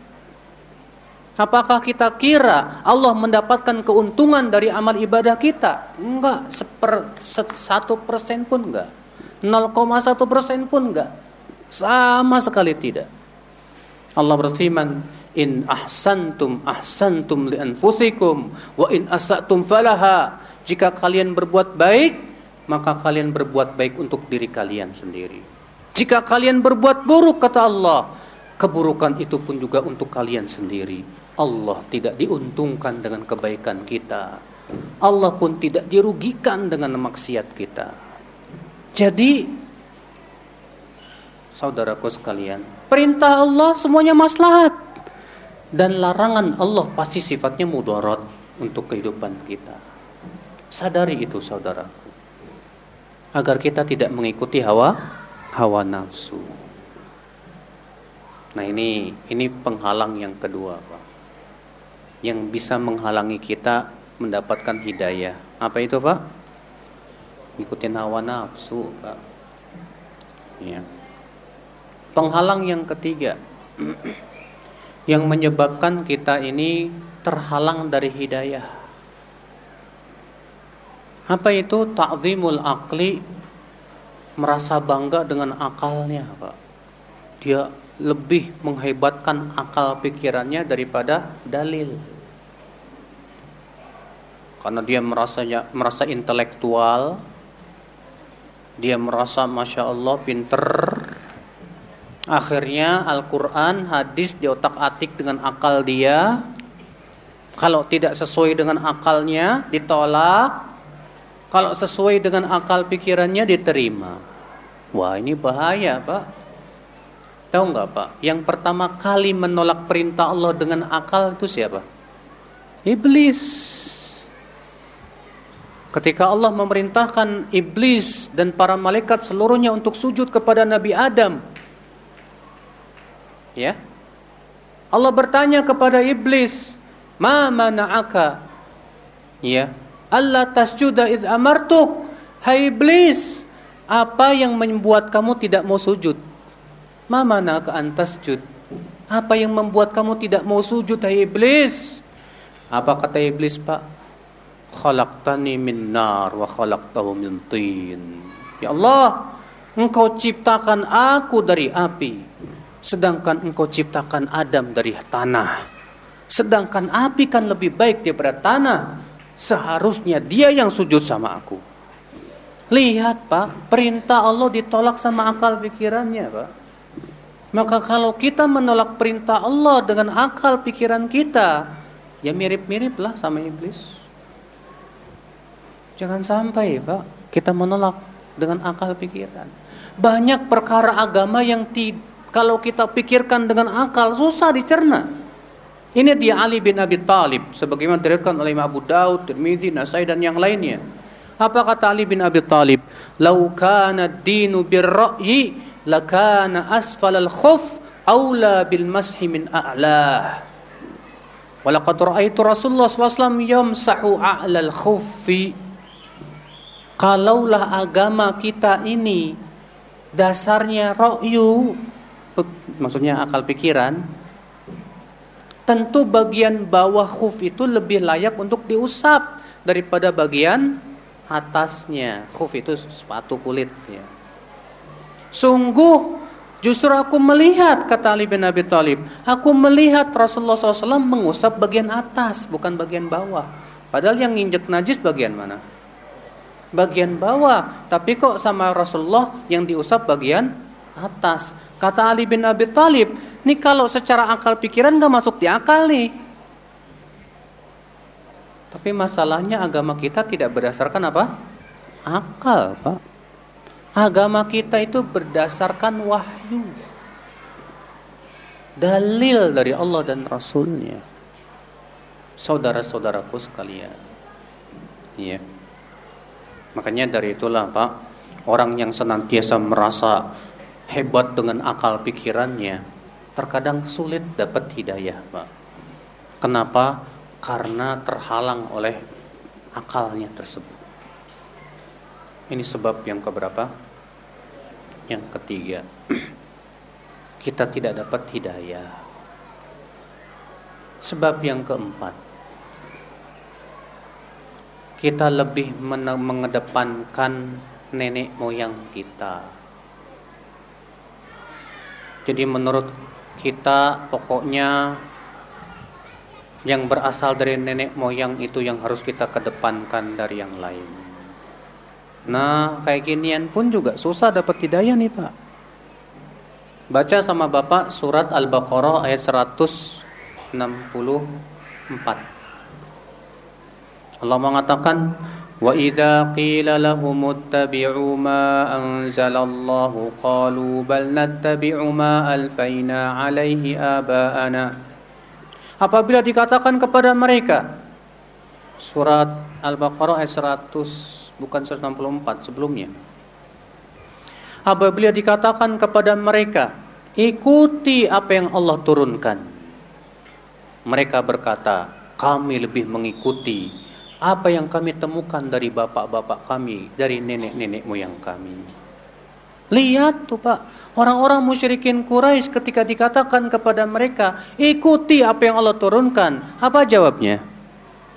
Apakah kita kira Allah mendapatkan keuntungan dari amal ibadah kita? Enggak, seper, satu persen pun enggak. 0,1 persen pun enggak. Sama sekali tidak. Allah berfirman, "In ahsantum ahsantum li anfusikum wa in asatum falaha." Jika kalian berbuat baik, maka kalian berbuat baik untuk diri kalian sendiri. Jika kalian berbuat buruk kata Allah, keburukan itu pun juga untuk kalian sendiri. Allah tidak diuntungkan dengan kebaikan kita. Allah pun tidak dirugikan dengan maksiat kita. Jadi saudaraku sekalian, perintah Allah semuanya maslahat dan larangan Allah pasti sifatnya mudarat untuk kehidupan kita. Sadari itu saudaraku. Agar kita tidak mengikuti hawa hawa nafsu. Nah ini ini penghalang yang kedua, Pak. Yang bisa menghalangi kita mendapatkan hidayah. Apa itu, Pak? Ikutin hawa nafsu, Pak. Ya. Penghalang yang ketiga yang menyebabkan kita ini terhalang dari hidayah. Apa itu ta'zimul akli? Merasa bangga dengan akalnya, Pak. Dia lebih menghebatkan akal pikirannya daripada dalil. Karena dia merasa merasa intelektual, dia merasa masya Allah pinter, Akhirnya Al-Quran, hadis di otak atik dengan akal dia. Kalau tidak sesuai dengan akalnya, ditolak. Kalau sesuai dengan akal pikirannya diterima. Wah ini bahaya pak. Tahu nggak pak? Yang pertama kali menolak perintah Allah dengan akal itu siapa? Iblis. Ketika Allah memerintahkan iblis dan para malaikat seluruhnya untuk sujud kepada Nabi Adam. Ya. Allah bertanya kepada iblis, "Ma mana'aka?" Ya. Allah tasjuda id amartuk. Hai iblis, apa yang membuat kamu tidak mau sujud? Ma mana'aka antas sujud? Apa yang membuat kamu tidak mau sujud hai iblis? Apa kata iblis, Pak? Khalaqtani min nar wa khalaqtahu min tin. Ya Allah, Engkau ciptakan aku dari api, sedangkan Engkau ciptakan Adam dari tanah. Sedangkan api kan lebih baik daripada tanah. Seharusnya dia yang sujud sama aku. Lihat Pak, perintah Allah ditolak sama akal pikirannya Pak. Maka kalau kita menolak perintah Allah dengan akal pikiran kita, ya mirip-mirip lah sama iblis. Jangan sampai Pak kita menolak dengan akal pikiran. Banyak perkara agama yang ti, kalau kita pikirkan dengan akal susah dicerna. Ini dia Ali bin Abi Talib sebagaimana diriwayatkan oleh Imam Abu Daud, Tirmizi, Nasai dan yang lainnya. Apa kata Ali bin Abi Talib? "Lau kana ad-dinu bir-ra'yi lakana asfal al-khuf aula bil mashi min a'lah." Walaqad ra'aitu Rasulullah SAW yamsahu a'lal khuffi Kalaulah agama kita ini dasarnya ro'yu, maksudnya akal pikiran, tentu bagian bawah khuf itu lebih layak untuk diusap daripada bagian atasnya. Khuf itu sepatu kulit ya. Sungguh justru aku melihat kata Ali bin Abi Thalib, aku melihat Rasulullah SAW mengusap bagian atas bukan bagian bawah. Padahal yang nginjek najis bagian mana? Bagian bawah, tapi kok sama Rasulullah yang diusap bagian atas. Kata Ali bin Abi Thalib, ini kalau secara akal pikiran nggak masuk di akal nih. Tapi masalahnya agama kita tidak berdasarkan apa? Akal, Pak. Agama kita itu berdasarkan wahyu. Dalil dari Allah dan Rasulnya. Saudara-saudaraku sekalian. Iya. Yeah. Makanya dari itulah Pak, orang yang senantiasa merasa hebat dengan akal pikirannya, terkadang sulit dapat hidayah Pak. Kenapa? Karena terhalang oleh akalnya tersebut. Ini sebab yang keberapa? Yang ketiga, kita tidak dapat hidayah. Sebab yang keempat, kita lebih mengedepankan nenek moyang kita. Jadi menurut kita pokoknya yang berasal dari nenek moyang itu yang harus kita kedepankan dari yang lain. Nah, kayak ginian pun juga susah dapat hidayah nih, Pak. Baca sama Bapak surat Al-Baqarah ayat 164. Allah mengatakan wa idza qila lahum ittabi'u ma anzalallahu qalu bal nattabi'u ma alfaina 'alaihi aba'ana. Apabila dikatakan kepada mereka surat Al-Baqarah ayat 100 bukan 164 sebelumnya. Apabila dikatakan kepada mereka ikuti apa yang Allah turunkan mereka berkata kami lebih mengikuti apa yang kami temukan dari bapak-bapak kami, dari nenek-nenek moyang kami. Lihat tuh Pak, orang-orang musyrikin Quraisy ketika dikatakan kepada mereka, ikuti apa yang Allah turunkan. Apa jawabnya?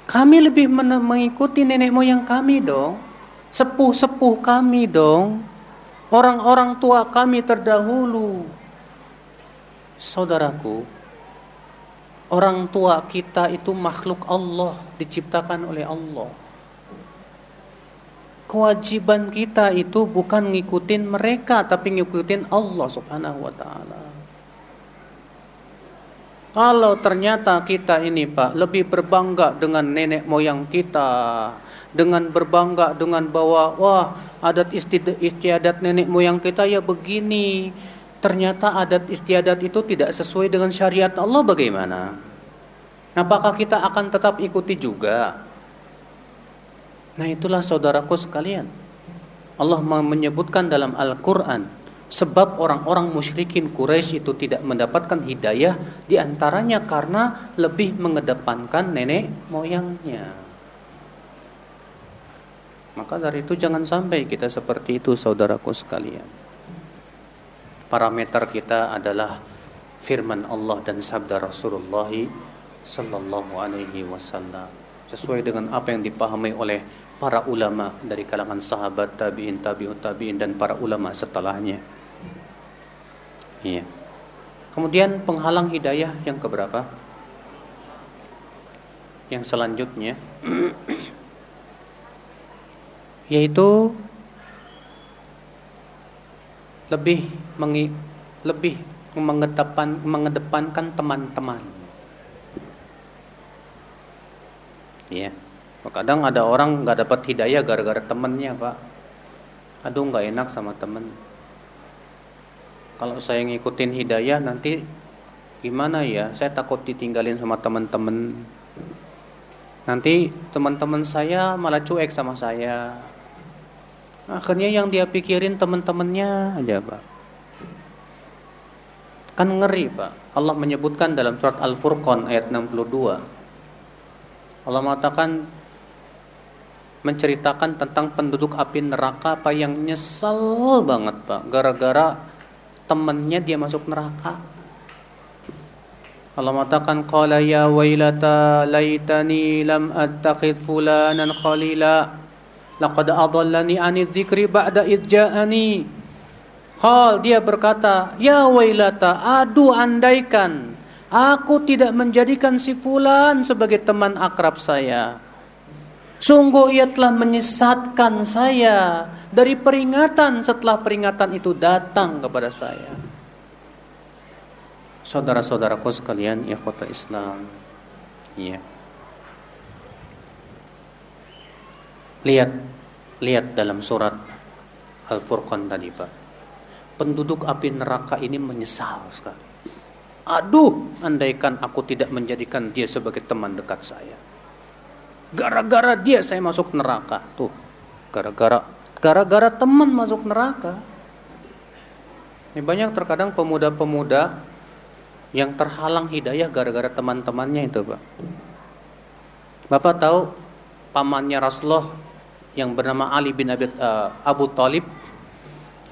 Kami lebih mengikuti nenek moyang kami dong. Sepuh-sepuh kami dong. Orang-orang tua kami terdahulu. Saudaraku, Orang tua kita itu makhluk Allah, diciptakan oleh Allah. Kewajiban kita itu bukan ngikutin mereka, tapi ngikutin Allah Subhanahu wa taala. Kalau ternyata kita ini Pak lebih berbangga dengan nenek moyang kita, dengan berbangga dengan bahwa wah adat istiadat nenek moyang kita ya begini. Ternyata adat istiadat itu tidak sesuai dengan syariat Allah bagaimana? Apakah kita akan tetap ikuti juga? Nah itulah saudaraku sekalian. Allah menyebutkan dalam Al-Quran Sebab orang-orang musyrikin Quraisy itu tidak mendapatkan hidayah di antaranya karena lebih mengedepankan nenek moyangnya. Maka dari itu jangan sampai kita seperti itu saudaraku sekalian. Parameter kita adalah firman Allah dan sabda Rasulullah sallallahu alaihi wasallam sesuai dengan apa yang dipahami oleh para ulama dari kalangan sahabat tabi'in tabi'ut tabi'in dan para ulama setelahnya. Iya. Kemudian penghalang hidayah yang keberapa? Yang selanjutnya yaitu lebih lebih mengedepan, mengedepankan teman-teman. Iya. Kadang ada orang nggak dapat hidayah gara-gara temennya, Pak. Aduh nggak enak sama temen kalau saya ngikutin hidayah nanti gimana ya? Saya takut ditinggalin sama teman-teman. Nanti teman-teman saya malah cuek sama saya. Akhirnya yang dia pikirin teman-temannya aja, Pak. Kan ngeri, Pak. Allah menyebutkan dalam surat Al-Furqan ayat 62. Allah mengatakan menceritakan tentang penduduk api neraka apa yang nyesel banget, Pak, gara-gara temannya dia masuk neraka. Allah mengatakan qala ya wailata laitani lam attakhidh fulanan khalila laqad adallani ani dzikri ba'da idh ja'ani. Qal dia berkata, "Ya wailata, aduh andaikan aku tidak menjadikan si fulan sebagai teman akrab saya." Sungguh ia telah menyesatkan saya dari peringatan setelah peringatan itu datang kepada saya. Saudara-saudaraku sekalian, ikhwata Islam. Iya. Lihat lihat dalam surat Al-Furqan tadi, Pak. Penduduk api neraka ini menyesal sekali. Aduh, andaikan aku tidak menjadikan dia sebagai teman dekat saya. Gara-gara dia saya masuk neraka. Tuh, gara-gara gara-gara teman masuk neraka. Ini banyak terkadang pemuda-pemuda yang terhalang hidayah gara-gara teman-temannya itu, Pak. Bapak tahu pamannya Rasulullah yang bernama Ali bin Abi, uh, Abu Talib.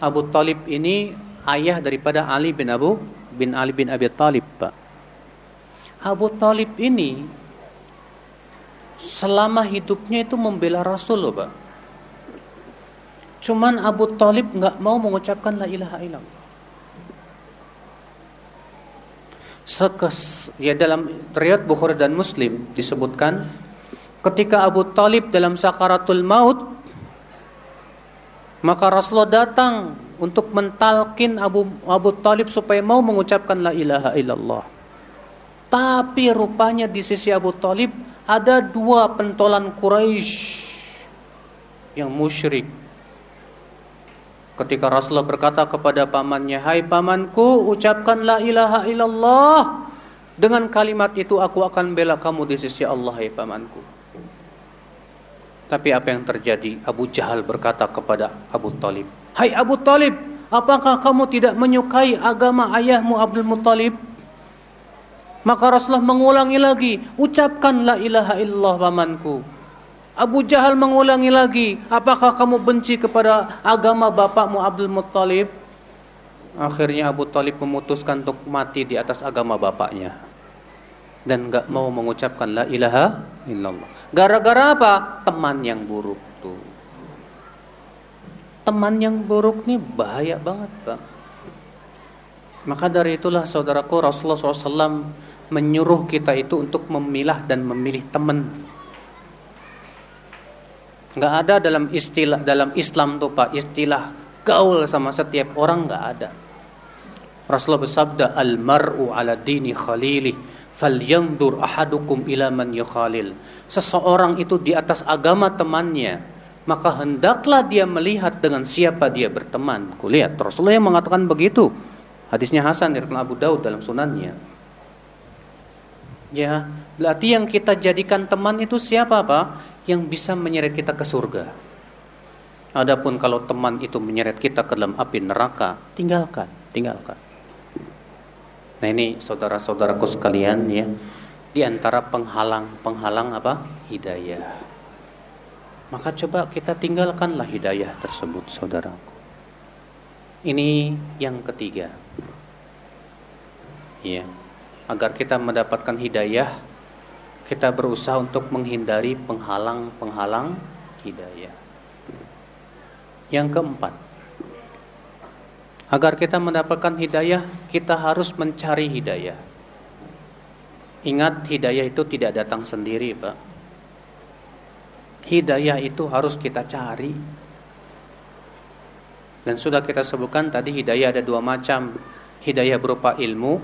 Abu Talib ini ayah daripada Ali bin Abu bin Ali bin Abi Talib, Pak. Abu Talib ini selama hidupnya itu membela Rasul loh Pak. Cuman Abu Talib nggak mau mengucapkan la ilaha illallah. Sekes, ya dalam riwayat Bukhari dan Muslim disebutkan ketika Abu Talib dalam sakaratul maut maka Rasulullah datang untuk mentalkin Abu Abu Talib supaya mau mengucapkan la ilaha illallah. Tapi rupanya di sisi Abu Talib ada dua pentolan Quraisy yang musyrik. Ketika Rasulullah berkata kepada pamannya, "Hai pamanku, ucapkan la ilaha illallah." Dengan kalimat itu aku akan bela kamu di sisi Allah, hai pamanku. Tapi apa yang terjadi? Abu Jahal berkata kepada Abu Talib, "Hai Abu Talib, apakah kamu tidak menyukai agama ayahmu Abdul Muttalib?" Maka Rasulullah mengulangi lagi, ucapkan la ilaha illallah pamanku. Abu Jahal mengulangi lagi, apakah kamu benci kepada agama bapakmu Abdul Muttalib? Akhirnya Abu Talib memutuskan untuk mati di atas agama bapaknya. Dan gak mau mengucapkan la ilaha illallah. Gara-gara apa? Teman yang buruk tuh. Teman yang buruk nih bahaya banget, Pak. Maka dari itulah saudaraku Rasulullah SAW menyuruh kita itu untuk memilah dan memilih teman. Enggak ada dalam istilah dalam Islam tuh Pak istilah gaul sama setiap orang enggak ada. Rasulullah bersabda, "Al-mar'u 'ala dini khalili, falyanzur ahadukum ila man yukhalil." Seseorang itu di atas agama temannya, maka hendaklah dia melihat dengan siapa dia berteman. Kulihat Rasulullah yang mengatakan begitu. Hadisnya Hasan dari Abu Daud dalam sunannya. Ya, berarti yang kita jadikan teman itu siapa Pak? Yang bisa menyeret kita ke surga. Adapun kalau teman itu menyeret kita ke dalam api neraka, tinggalkan, tinggalkan. Nah ini saudara-saudaraku sekalian ya, di antara penghalang-penghalang apa? Hidayah. Maka coba kita tinggalkanlah hidayah tersebut, saudaraku. Ini yang ketiga. Ya, agar kita mendapatkan hidayah, kita berusaha untuk menghindari penghalang-penghalang hidayah. Yang keempat, agar kita mendapatkan hidayah, kita harus mencari hidayah. Ingat, hidayah itu tidak datang sendiri, Pak. Hidayah itu harus kita cari. Dan sudah kita sebutkan tadi hidayah ada dua macam. Hidayah berupa ilmu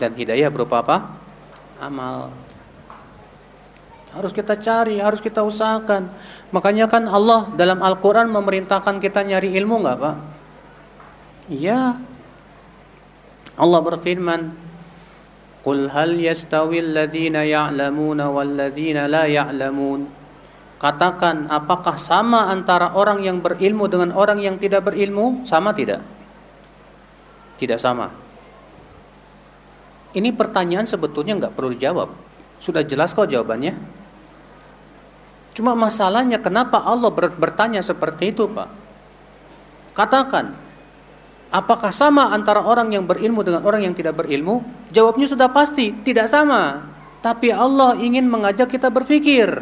dan hidayah berupa apa? Amal. Harus kita cari, harus kita usahakan. Makanya kan Allah dalam Al-Quran memerintahkan kita nyari ilmu nggak Pak? Iya. Allah berfirman, Qul hal yastawi alladhina ya'lamuna walladhina la ya'lamun. Katakan, apakah sama antara orang yang berilmu dengan orang yang tidak berilmu? Sama tidak? Tidak sama. Ini pertanyaan sebetulnya nggak perlu dijawab. Sudah jelas kok jawabannya. Cuma masalahnya kenapa Allah bertanya seperti itu, Pak? Katakan, apakah sama antara orang yang berilmu dengan orang yang tidak berilmu? Jawabnya sudah pasti, tidak sama. Tapi Allah ingin mengajak kita berpikir.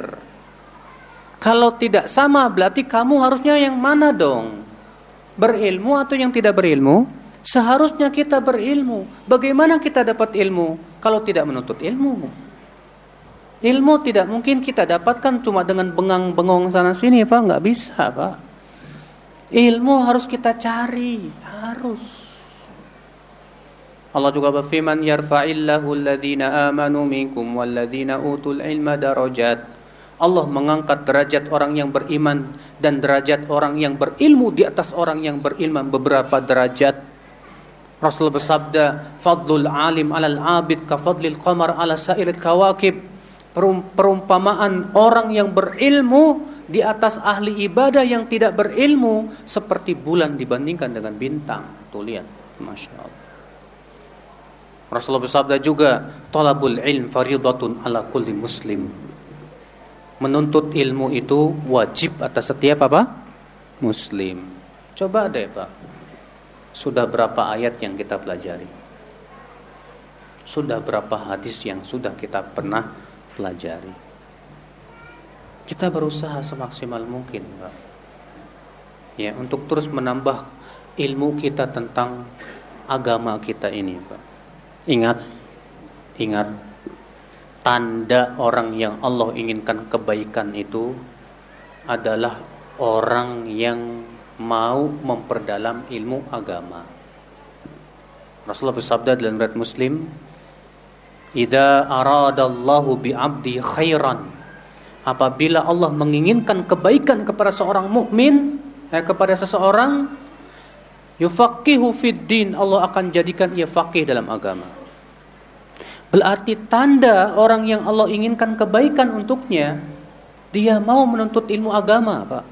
Kalau tidak sama, berarti kamu harusnya yang mana dong? Berilmu atau yang tidak berilmu? Seharusnya kita berilmu. Bagaimana kita dapat ilmu kalau tidak menuntut ilmu? Ilmu tidak mungkin kita dapatkan cuma dengan bengang-bengong sana sini, Pak. Nggak bisa, Pak. Ilmu harus kita cari, harus. Allah juga berfirman, "Yarfa'illahu alladhina amanu minkum walladzina utul ilma darajat." Allah mengangkat derajat orang yang beriman dan derajat orang yang berilmu di atas orang yang berilmu beberapa derajat. Rasul bersabda, "Fadlul alim 'alal 'abid ka fadlil qamar 'ala sa'iril kawakib." perumpamaan orang yang berilmu di atas ahli ibadah yang tidak berilmu seperti bulan dibandingkan dengan bintang. Tuh lihat, masya Allah. Rasulullah bersabda juga, "Talabul ilm faridatun ala kulli muslim." Menuntut ilmu itu wajib atas setiap apa? Muslim. Coba deh, Pak. Sudah berapa ayat yang kita pelajari? Sudah berapa hadis yang sudah kita pernah pelajari. Kita berusaha semaksimal mungkin, Pak. Ya, untuk terus menambah ilmu kita tentang agama kita ini, Pak. Ingat, ingat tanda orang yang Allah inginkan kebaikan itu adalah orang yang mau memperdalam ilmu agama. Rasulullah bersabda dalam riwayat Muslim, Idza aradallahu bi'abdi khairan. Apabila Allah menginginkan kebaikan kepada seorang mukmin, eh, kepada seseorang, yufaqihu fid Allah akan jadikan ia faqih dalam agama. Berarti tanda orang yang Allah inginkan kebaikan untuknya, dia mau menuntut ilmu agama, Pak.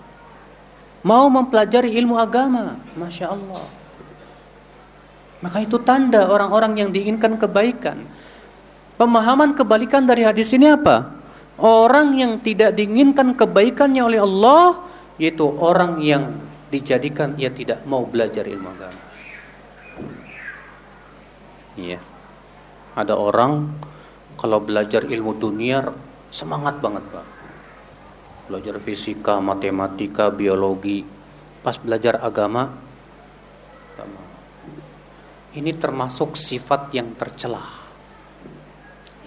Mau mempelajari ilmu agama, Masya Allah. Maka itu tanda orang-orang yang diinginkan kebaikan. Pemahaman kebalikan dari hadis ini apa? Orang yang tidak diinginkan kebaikannya oleh Allah yaitu orang yang dijadikan ia tidak mau belajar ilmu agama. Iya. Ada orang kalau belajar ilmu dunia semangat banget, Pak. Belajar fisika, matematika, biologi. Pas belajar agama ini termasuk sifat yang tercelah.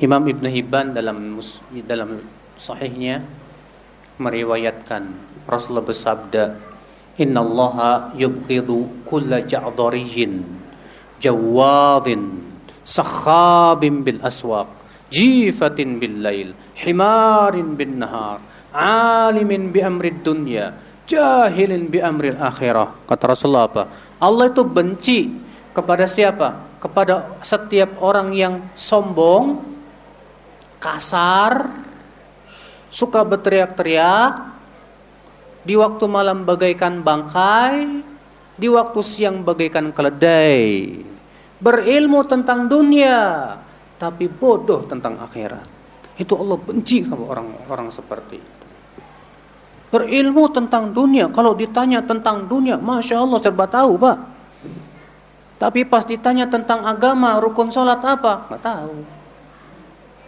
Imam Ibn Hibban dalam dalam sahihnya meriwayatkan Rasulullah bersabda Innallaha yubghidu kulla ja'dhariyin jawadin sakhabin bil aswaq jifatin bil lail himarin bin nahar alimin bi amrid dunya jahilin bi amril akhirah. Kata Rasulullah apa? Allah itu benci kepada siapa? Kepada setiap orang yang sombong kasar suka berteriak-teriak di waktu malam bagaikan bangkai di waktu siang bagaikan keledai berilmu tentang dunia tapi bodoh tentang akhirat. Itu Allah benci sama orang-orang seperti itu. Berilmu tentang dunia, kalau ditanya tentang dunia, masya Allah serba tahu pak. Tapi pas ditanya tentang agama, rukun sholat apa? Nggak tahu.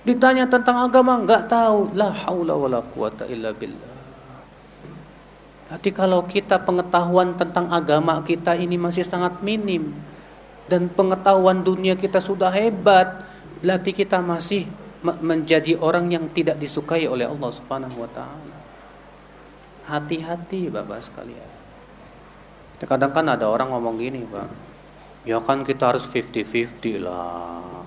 Ditanya tentang agama, nggak tahu. La haula wala quwata illa billah. Jadi kalau kita pengetahuan tentang agama kita ini masih sangat minim dan pengetahuan dunia kita sudah hebat, berarti kita masih menjadi orang yang tidak disukai oleh Allah Subhanahu wa taala. Hati-hati Bapak sekalian. Kadang kan ada orang ngomong gini, Pak. Ya kan kita harus 50-50 lah.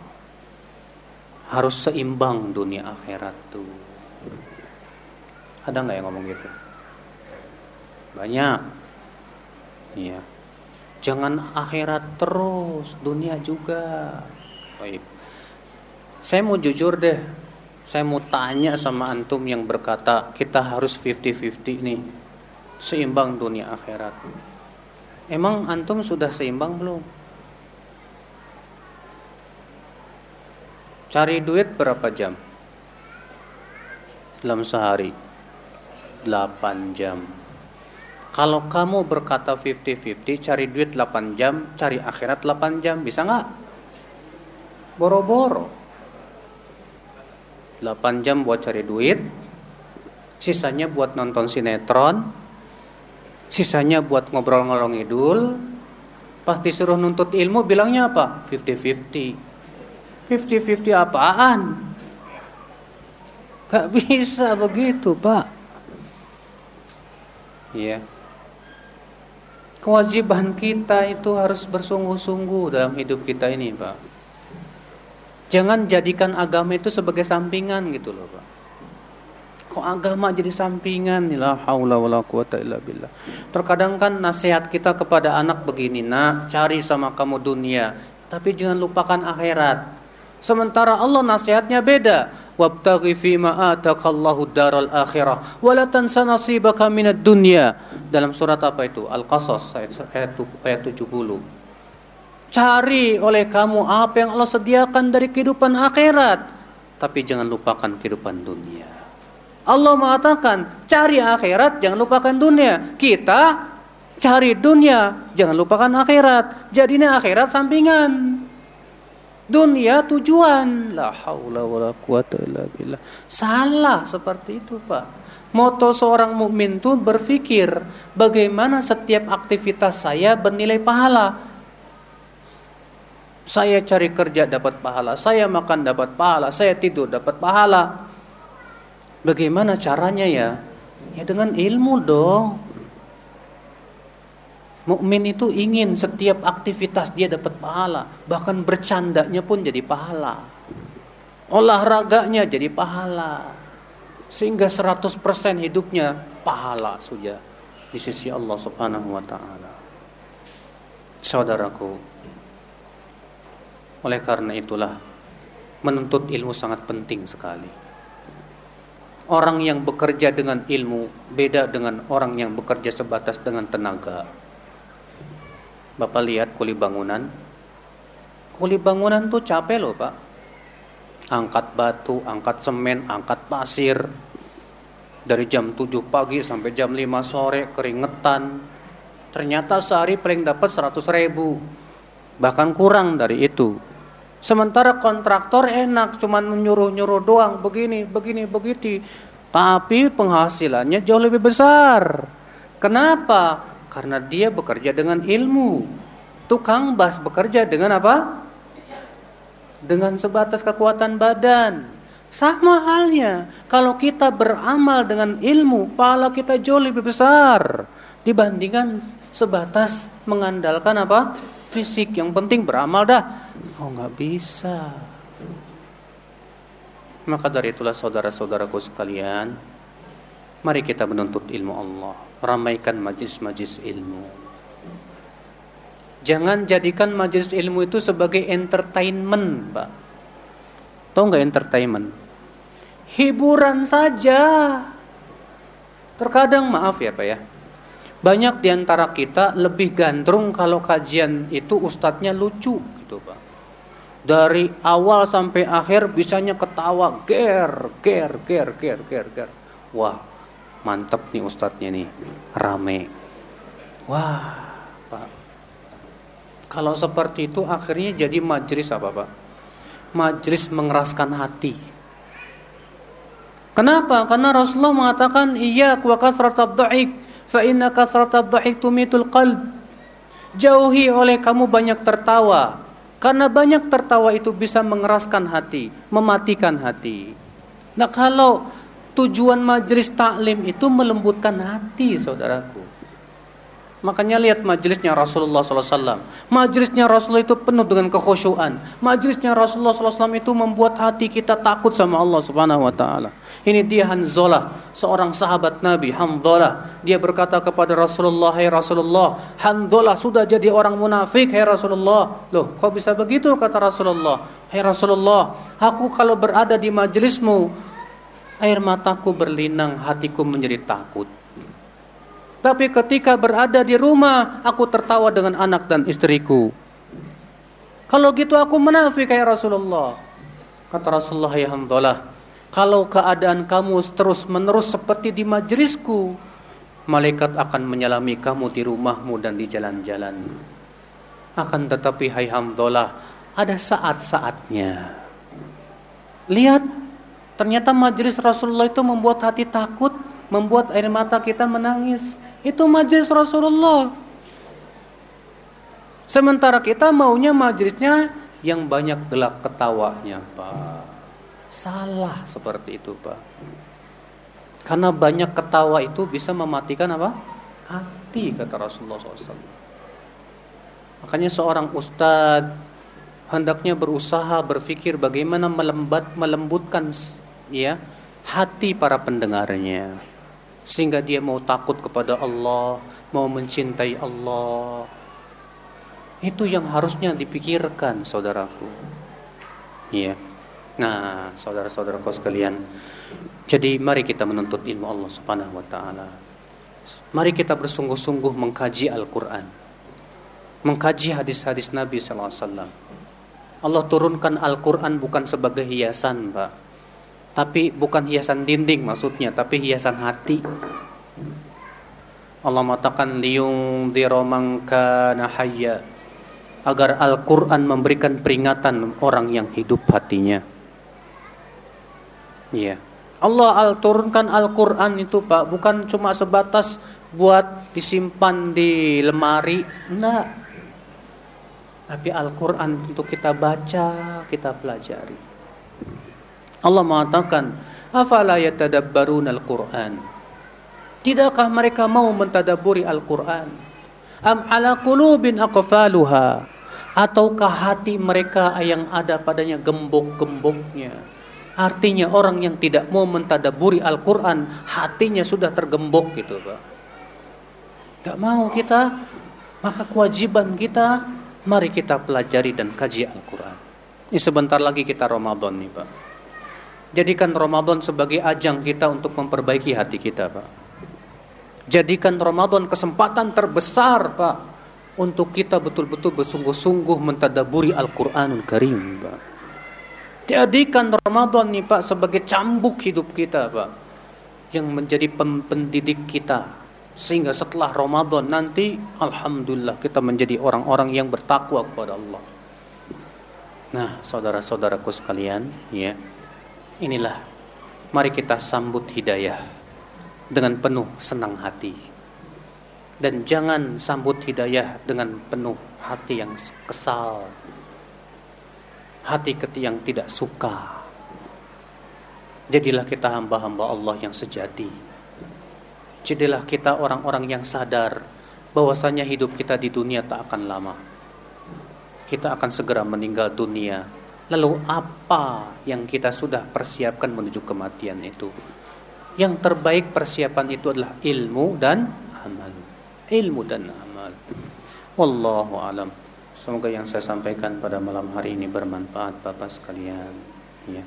Harus seimbang dunia akhirat tuh. Ada nggak yang ngomong gitu? Banyak. Iya. Jangan akhirat terus, dunia juga. Baik. Saya mau jujur deh. Saya mau tanya sama antum yang berkata kita harus 50-50 nih. Seimbang dunia akhirat. Emang antum sudah seimbang belum? Cari duit berapa jam? Dalam sehari 8 jam kalau kamu berkata 50-50, cari duit 8 jam, cari akhirat 8 jam, bisa nggak? Boro-boro. 8 jam buat cari duit, sisanya buat nonton sinetron, sisanya buat ngobrol ngelong idul. Pas disuruh nuntut ilmu bilangnya apa? 50-50. 50-50 apaan? Gak bisa begitu, Pak. Iya. Kewajiban kita itu harus bersungguh-sungguh dalam hidup kita ini, Pak. Jangan jadikan agama itu sebagai sampingan gitu loh, Pak. Kok agama jadi sampingan? La haula wala quwata illa billah. Terkadang kan nasihat kita kepada anak begini, "Nak, cari sama kamu dunia, tapi jangan lupakan akhirat." Sementara Allah nasihatnya beda. Wabtaghi fima atakallahu daral akhirah. Wa la tansa nasibaka dalam surat apa itu? Al-Qasas ayat, ayat 70 cari oleh kamu apa yang Allah sediakan dari kehidupan akhirat. Tapi jangan lupakan kehidupan dunia. Allah mengatakan cari akhirat jangan lupakan dunia. Kita cari dunia jangan lupakan akhirat. Jadinya akhirat sampingan Dunia tujuan. La haula wala quwata illa billah. Salah seperti itu, Pak. Moto seorang mukmin itu berpikir bagaimana setiap aktivitas saya bernilai pahala. Saya cari kerja dapat pahala, saya makan dapat pahala, saya tidur dapat pahala. Bagaimana caranya ya? Ya dengan ilmu dong. Mukmin itu ingin setiap aktivitas dia dapat pahala, bahkan bercandanya pun jadi pahala. Olahraganya jadi pahala. Sehingga 100% hidupnya pahala sudah di sisi Allah Subhanahu wa taala. Saudaraku, oleh karena itulah menuntut ilmu sangat penting sekali. Orang yang bekerja dengan ilmu beda dengan orang yang bekerja sebatas dengan tenaga. Bapak lihat kuli bangunan. Kuli bangunan tuh capek loh Pak. Angkat batu, angkat semen, angkat pasir. Dari jam 7 pagi sampai jam 5 sore keringetan. Ternyata sehari paling dapat 100 ribu. Bahkan kurang dari itu. Sementara kontraktor enak, cuman menyuruh-nyuruh doang, begini, begini, begitu. Tapi penghasilannya jauh lebih besar. Kenapa? Karena dia bekerja dengan ilmu. Tukang bas bekerja dengan apa? Dengan sebatas kekuatan badan. Sama halnya, kalau kita beramal dengan ilmu, pahala kita jauh lebih besar dibandingkan sebatas mengandalkan apa? fisik, yang penting beramal dah. Oh nggak bisa. Maka dari itulah saudara-saudaraku sekalian, mari kita menuntut ilmu Allah, ramaikan majlis-majlis ilmu. Jangan jadikan majlis ilmu itu sebagai entertainment, Pak. Tahu nggak entertainment? Hiburan saja. Terkadang maaf ya Pak ya. Banyak di antara kita lebih gandrung kalau kajian itu ustadznya lucu gitu Pak dari awal sampai akhir bisanya ketawa ger ger ger ger ger ger wah mantep nih ustadznya nih. Rame. Wah. Pak. Kalau seperti itu akhirnya jadi majlis apa pak? Majlis mengeraskan hati. Kenapa? Karena Rasulullah mengatakan iya wa kasratad dhahik fa inna kasratad dhahik tumitul qalb. Jauhi oleh kamu banyak tertawa. Karena banyak tertawa itu bisa mengeraskan hati, mematikan hati. Nah kalau tujuan majelis taklim itu melembutkan hati saudaraku. Makanya lihat majelisnya Rasulullah SAW. Majelisnya Rasulullah itu penuh dengan kekhusyuan. Majelisnya Rasulullah SAW itu membuat hati kita takut sama Allah Subhanahu Wa Taala. Ini dia Hanzalah, seorang sahabat Nabi Hanzalah. Dia berkata kepada Rasulullah, "Hai Rasulullah, Hanzalah sudah jadi orang munafik, hai Rasulullah." Loh, kok bisa begitu kata Rasulullah? "Hai Rasulullah, aku kalau berada di majelismu, air mataku berlinang, hatiku menjadi takut." Tapi ketika berada di rumah, aku tertawa dengan anak dan istriku. Kalau gitu aku menafik kayak Rasulullah. Kata Rasulullah ya Hamdalah, kalau keadaan kamu terus menerus seperti di majlisku, malaikat akan menyalami kamu di rumahmu dan di jalan-jalan. Akan tetapi hai Hamdalah, ada saat-saatnya. Lihat, ternyata majlis Rasulullah itu membuat hati takut, membuat air mata kita menangis. Itu majlis Rasulullah. Sementara kita maunya majlisnya yang banyak gelak ketawanya, Pak. Salah seperti itu, Pak. Karena banyak ketawa itu bisa mematikan apa? Hati, kata Rasulullah SAW. Makanya seorang ustadz hendaknya berusaha berpikir bagaimana melembat melembutkan ya hati para pendengarnya sehingga dia mau takut kepada Allah, mau mencintai Allah. Itu yang harusnya dipikirkan, saudaraku. Iya. Nah, saudara-saudaraku sekalian, jadi mari kita menuntut ilmu Allah Subhanahu wa taala. Mari kita bersungguh-sungguh mengkaji Al-Qur'an. Mengkaji hadis-hadis Nabi sallallahu alaihi wasallam. Allah turunkan Al-Qur'an bukan sebagai hiasan, Pak tapi bukan hiasan dinding maksudnya, tapi hiasan hati. Allah mengatakan liung diromangka nahaya agar Al-Quran memberikan peringatan orang yang hidup hatinya. Iya. Allah al turunkan Al-Quran itu Pak bukan cuma sebatas buat disimpan di lemari, enggak. Tapi Al-Quran untuk kita baca, kita pelajari. Allah mengatakan, "Afala yatadabbarun al-Qur'an?" Tidakkah mereka mau mentadaburi Al-Qur'an? Am ala qulubin aqfaluha? Ataukah hati mereka yang ada padanya gembok-gemboknya? Artinya orang yang tidak mau mentadaburi Al-Quran Hatinya sudah tergembok gitu Pak Gak mau kita Maka kewajiban kita Mari kita pelajari dan kaji Al-Quran Ini sebentar lagi kita Ramadan nih Pak Jadikan Ramadan sebagai ajang kita untuk memperbaiki hati kita, Pak. Jadikan Ramadan kesempatan terbesar, Pak, untuk kita betul-betul bersungguh-sungguh mentadaburi Al-Qur'anul Karim, Pak. Jadikan Ramadan nih, Pak, sebagai cambuk hidup kita, Pak. Yang menjadi pendidik kita sehingga setelah Ramadan nanti alhamdulillah kita menjadi orang-orang yang bertakwa kepada Allah. Nah, saudara-saudaraku sekalian, ya. Inilah mari kita sambut hidayah dengan penuh senang hati. Dan jangan sambut hidayah dengan penuh hati yang kesal. Hati yang tidak suka. Jadilah kita hamba-hamba Allah yang sejati. Jadilah kita orang-orang yang sadar bahwasanya hidup kita di dunia tak akan lama. kita akan segera meninggal dunia. Lalu apa yang kita sudah persiapkan menuju kematian itu? Yang terbaik persiapan itu adalah ilmu dan amal. Ilmu dan amal. Wallahu alam. Semoga yang saya sampaikan pada malam hari ini bermanfaat Bapak sekalian. Ya.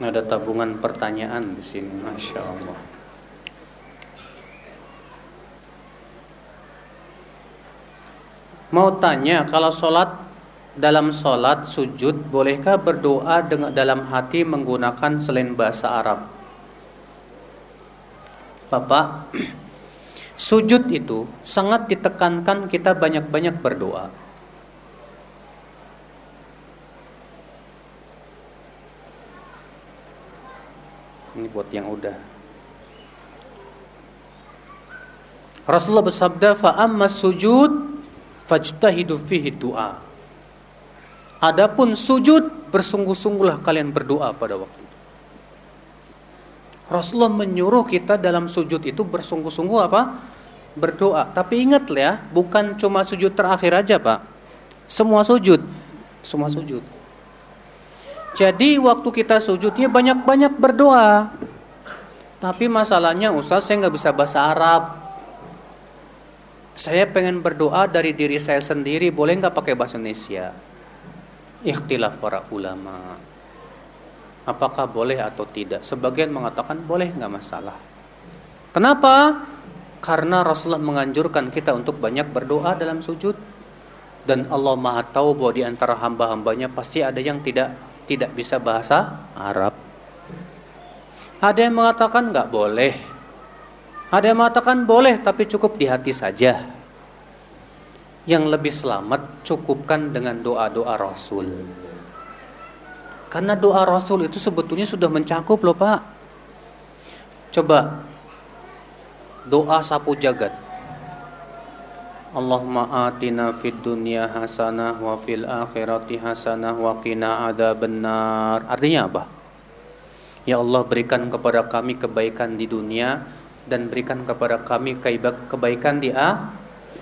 Ada tabungan pertanyaan di sini, masya Allah. Mau tanya, kalau sholat dalam sholat sujud, bolehkah berdoa dengan dalam hati menggunakan selain bahasa Arab? Bapak, sujud itu sangat ditekankan kita banyak-banyak berdoa. Ini buat yang udah. Rasulullah bersabda, "Fa amma sujud fajtahidu fihi du'a." Adapun sujud, bersungguh-sungguhlah kalian berdoa pada waktu itu. Rasulullah menyuruh kita dalam sujud itu bersungguh-sungguh apa? Berdoa. Tapi ingatlah ya, bukan cuma sujud terakhir aja, Pak. Semua sujud. Semua sujud. Jadi waktu kita sujudnya banyak-banyak berdoa. Tapi masalahnya Ustaz saya nggak bisa bahasa Arab. Saya pengen berdoa dari diri saya sendiri, boleh nggak pakai bahasa Indonesia? Ikhtilaf para ulama. Apakah boleh atau tidak? Sebagian mengatakan boleh nggak masalah. Kenapa? Karena Rasulullah menganjurkan kita untuk banyak berdoa dalam sujud dan Allah Maha tahu bahwa di antara hamba-hambanya pasti ada yang tidak tidak bisa bahasa Arab. Ada yang mengatakan nggak boleh. Ada yang mengatakan boleh tapi cukup di hati saja. Yang lebih selamat cukupkan dengan doa-doa Rasul. Karena doa Rasul itu sebetulnya sudah mencakup loh Pak. Coba doa sapu jagat. Allahumma atina fid dunya hasanah wa fil akhirati hasanah wa qina adzabannar. Artinya apa? Ya Allah berikan kepada kami kebaikan di dunia dan berikan kepada kami kebaikan di a.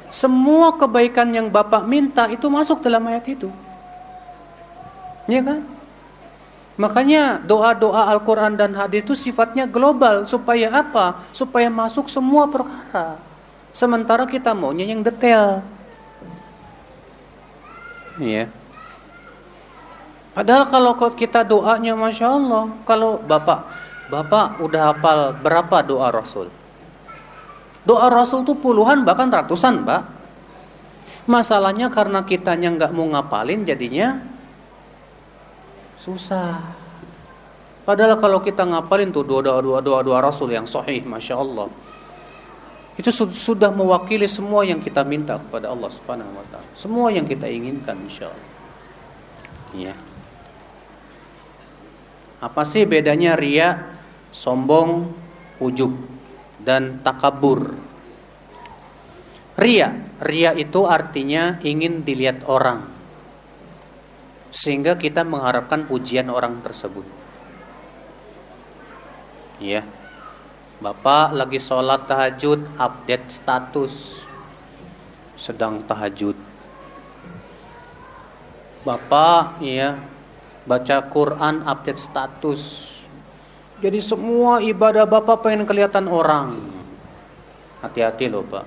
Semua kebaikan yang Bapak minta itu masuk dalam ayat itu. Ya kan? Makanya doa-doa Al-Quran dan hadis itu sifatnya global. Supaya apa? Supaya masuk semua perkara. Sementara kita maunya yang detail. Iya. Padahal kalau kita doanya Masya Allah Kalau Bapak Bapak udah hafal berapa doa Rasul Doa Rasul tuh puluhan bahkan ratusan Pak Masalahnya karena kitanya nggak mau ngapalin jadinya Susah Padahal kalau kita ngapalin tuh doa-doa doa-doa Rasul yang sahih Masya Allah itu sudah mewakili semua yang kita minta kepada Allah Subhanahu wa taala. Semua yang kita inginkan insyaallah. Ya. Apa sih bedanya ria, sombong, ujub dan takabur? Ria, ria itu artinya ingin dilihat orang. Sehingga kita mengharapkan pujian orang tersebut. Ya. Bapak lagi sholat tahajud, update status sedang tahajud. Bapak ya baca Quran, update status. Jadi semua ibadah Bapak pengen kelihatan orang. Hati-hati loh Pak.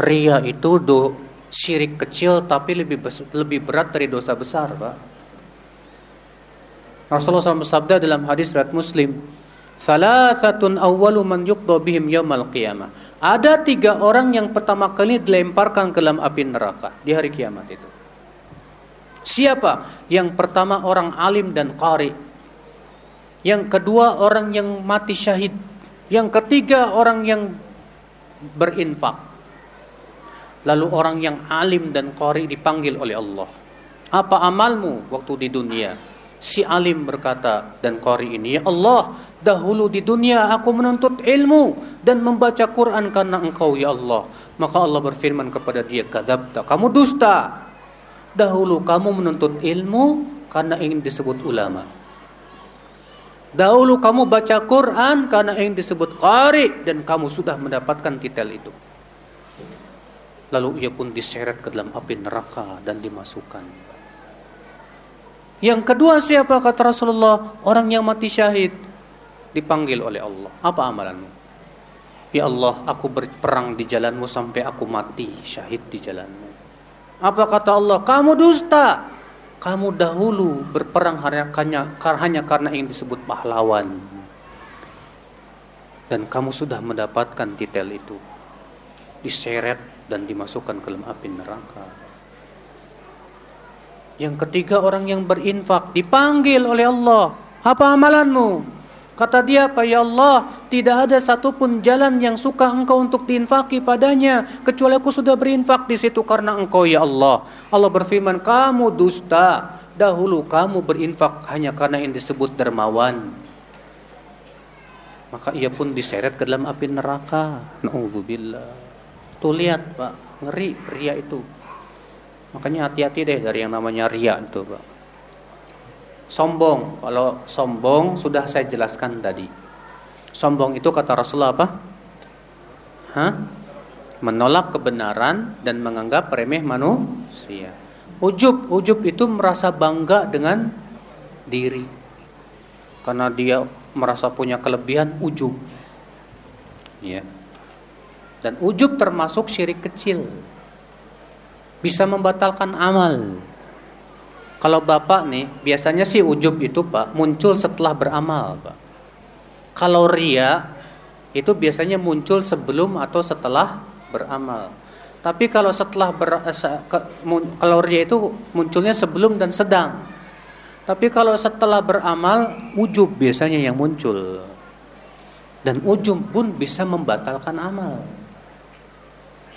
Ria itu do syirik kecil tapi lebih lebih berat dari dosa besar Pak. Rasulullah SAW bersabda dalam hadis riwayat Muslim, Salasatun awwalu man yuqda bihim yaumal qiyamah. Ada tiga orang yang pertama kali dilemparkan ke dalam api neraka di hari kiamat itu. Siapa? Yang pertama orang alim dan qari. Yang kedua orang yang mati syahid. Yang ketiga orang yang berinfak. Lalu orang yang alim dan qari dipanggil oleh Allah. Apa amalmu waktu di dunia? Si alim berkata dan qari ini, "Ya Allah, dahulu di dunia aku menuntut ilmu dan membaca Quran karena Engkau ya Allah." Maka Allah berfirman kepada dia, "Kadzabta, kamu dusta. Dahulu kamu menuntut ilmu karena ingin disebut ulama." Dahulu kamu baca Quran karena yang disebut qari dan kamu sudah mendapatkan titel itu. Lalu ia pun diseret ke dalam api neraka dan dimasukkan. Yang kedua siapa kata Rasulullah? Orang yang mati syahid dipanggil oleh Allah. Apa amalanmu? Ya Allah, aku berperang di jalanmu sampai aku mati syahid di jalanmu. Apa kata Allah? Kamu dusta. Kamu dahulu berperang hanya, karena yang disebut pahlawan. Dan kamu sudah mendapatkan titel itu. Diseret dan dimasukkan ke dalam api neraka. Yang ketiga orang yang berinfak dipanggil oleh Allah. Apa amalanmu? Kata dia, apa ya Allah, tidak ada satupun jalan yang suka engkau untuk diinfaki padanya, kecuali aku sudah berinfak di situ karena engkau ya Allah. Allah berfirman, kamu dusta, dahulu kamu berinfak hanya karena yang disebut dermawan. Maka ia pun diseret ke dalam api neraka. Na'udzubillah. Tuh lihat Pak, ngeri ria itu. Makanya hati-hati deh dari yang namanya ria itu Pak. Sombong, kalau sombong sudah saya jelaskan tadi. Sombong itu kata Rasulullah apa? Hah? Menolak kebenaran dan menganggap remeh manusia. Ujub, ujub itu merasa bangga dengan diri. Karena dia merasa punya kelebihan ujub. Ya. Dan ujub termasuk syirik kecil. Bisa membatalkan amal. Kalau bapak nih, biasanya sih ujub itu pak muncul setelah beramal pak. Kalau ria itu biasanya muncul sebelum atau setelah beramal. Tapi kalau setelah ber, kalau ria itu munculnya sebelum dan sedang. Tapi kalau setelah beramal, ujub biasanya yang muncul. Dan ujub pun bisa membatalkan amal.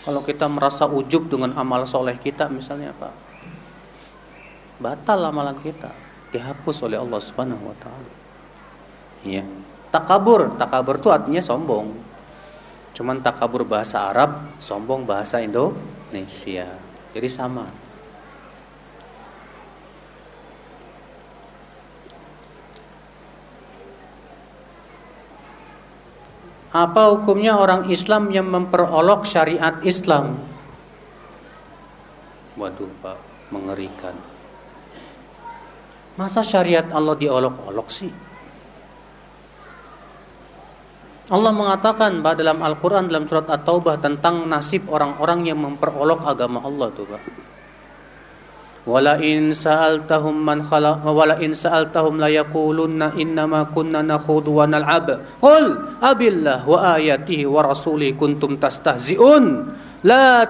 Kalau kita merasa ujub dengan amal soleh kita misalnya pak batal amalan kita dihapus oleh Allah Subhanahu wa taala. Ya. Takabur, takabur itu artinya sombong. Cuman takabur bahasa Arab, sombong bahasa Indonesia. Jadi sama. Apa hukumnya orang Islam yang memperolok syariat Islam? Waduh, Pak, mengerikan. Masa syariat Allah diolok-olok sih? Allah mengatakan bahwa dalam Al-Quran dalam surat At-Taubah tentang nasib orang-orang yang memperolok agama Allah tuh Pak. Wala in man khalaq wala in sa'altahum innama kunna nakhudhu wa nal'ab. Qul abillah wa ayatihi wa rasulihi kuntum tastahzi'un. La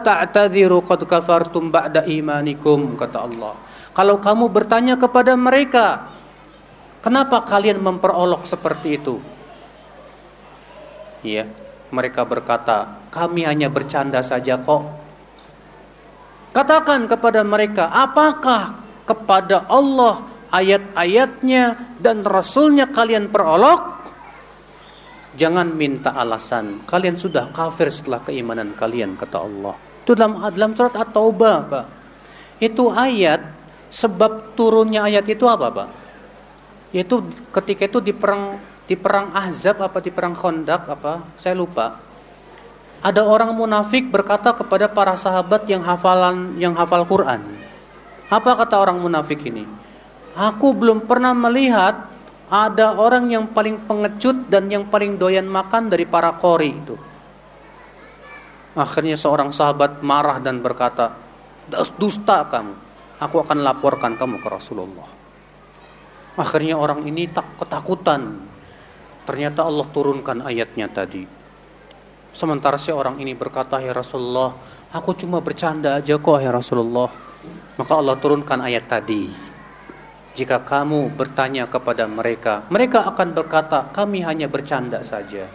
kafartum ba'da imanikum kata Allah. Kalau kamu bertanya kepada mereka, kenapa kalian memperolok seperti itu? Iya, mereka berkata, kami hanya bercanda saja kok. Katakan kepada mereka, apakah kepada Allah ayat-ayatnya dan Rasulnya kalian perolok? Jangan minta alasan. Kalian sudah kafir setelah keimanan kalian, kata Allah. Itu dalam, dalam surat At-Taubah, Pak. Itu ayat Sebab turunnya ayat itu apa, Pak? Yaitu ketika itu di perang di perang Ahzab apa di perang Khandaq apa? Saya lupa. Ada orang munafik berkata kepada para sahabat yang hafalan yang hafal Quran. Apa kata orang munafik ini? Aku belum pernah melihat ada orang yang paling pengecut dan yang paling doyan makan dari para kori itu. Akhirnya seorang sahabat marah dan berkata, dusta kamu aku akan laporkan kamu ke Rasulullah. Akhirnya orang ini tak ketakutan. Ternyata Allah turunkan ayatnya tadi. Sementara si orang ini berkata, "Ya Rasulullah, aku cuma bercanda aja kok ya Rasulullah." Maka Allah turunkan ayat tadi. Jika kamu bertanya kepada mereka, mereka akan berkata, "Kami hanya bercanda saja."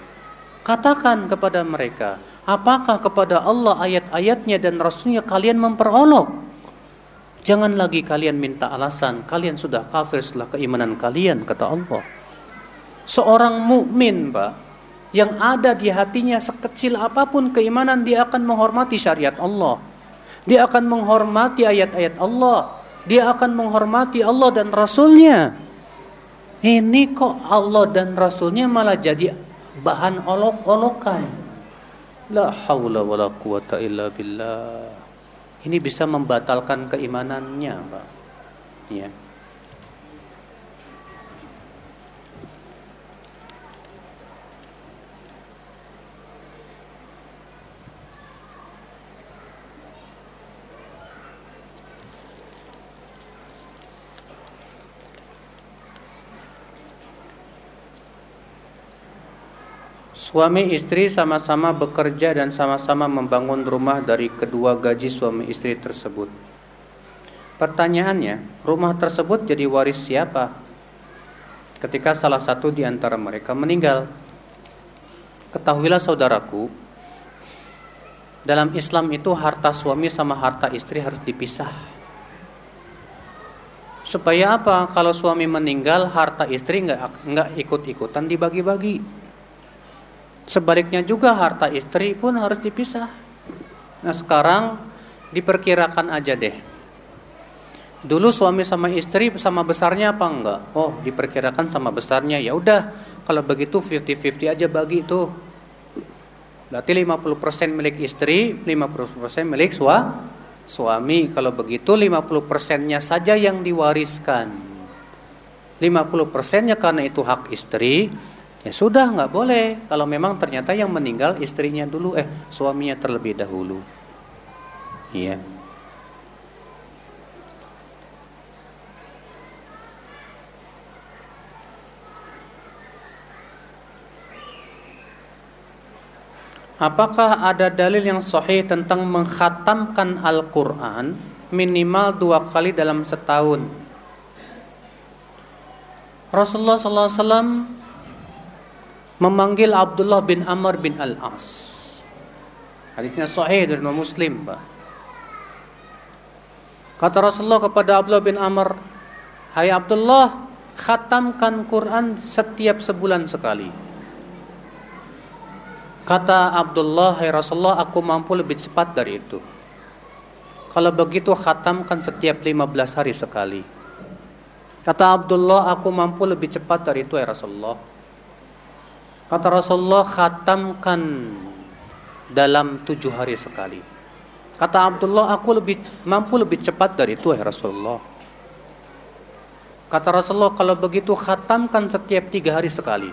Katakan kepada mereka, apakah kepada Allah ayat-ayatnya dan Rasulnya kalian memperolok? Jangan lagi kalian minta alasan, kalian sudah kafir setelah keimanan kalian, kata Allah. Seorang mukmin, Pak, yang ada di hatinya sekecil apa pun keimanan, dia akan menghormati syariat Allah. Dia akan menghormati ayat-ayat Allah. Dia akan menghormati Allah dan Rasulnya. Ini kok Allah dan Rasulnya malah jadi bahan olok-olokan. La haula wala quwata illa billah. Ini bisa membatalkan keimanannya, Pak. Ya. Suami istri sama-sama bekerja dan sama-sama membangun rumah dari kedua gaji suami istri tersebut. Pertanyaannya, rumah tersebut jadi waris siapa? Ketika salah satu di antara mereka meninggal. Ketahuilah saudaraku, dalam Islam itu harta suami sama harta istri harus dipisah. Supaya apa? Kalau suami meninggal, harta istri nggak ikut-ikutan dibagi-bagi. Sebaliknya juga harta istri pun harus dipisah. Nah sekarang diperkirakan aja deh. Dulu suami sama istri sama besarnya apa enggak? Oh diperkirakan sama besarnya. Ya udah kalau begitu 50-50 aja bagi itu. Berarti 50% milik istri, 50% milik sua, suami. Kalau begitu 50%-nya saja yang diwariskan. 50%-nya karena itu hak istri, Ya sudah nggak boleh kalau memang ternyata yang meninggal istrinya dulu eh suaminya terlebih dahulu. Iya. Apakah ada dalil yang sahih tentang menghatamkan Al-Quran minimal dua kali dalam setahun? Rasulullah SAW memanggil Abdullah bin Amr bin Al-As. Hadisnya sahih dari Muslim. Kata Rasulullah kepada Abdullah bin Amr, "Hai Abdullah, khatamkan Quran setiap sebulan sekali." Kata Abdullah, "Hai Rasulullah, aku mampu lebih cepat dari itu." Kalau begitu khatamkan setiap 15 hari sekali. Kata Abdullah, aku mampu lebih cepat dari itu ya Rasulullah. Kata Rasulullah khatamkan dalam tujuh hari sekali. Kata Abdullah aku lebih mampu lebih cepat dari itu ya Rasulullah. Kata Rasulullah kalau begitu khatamkan setiap tiga hari sekali.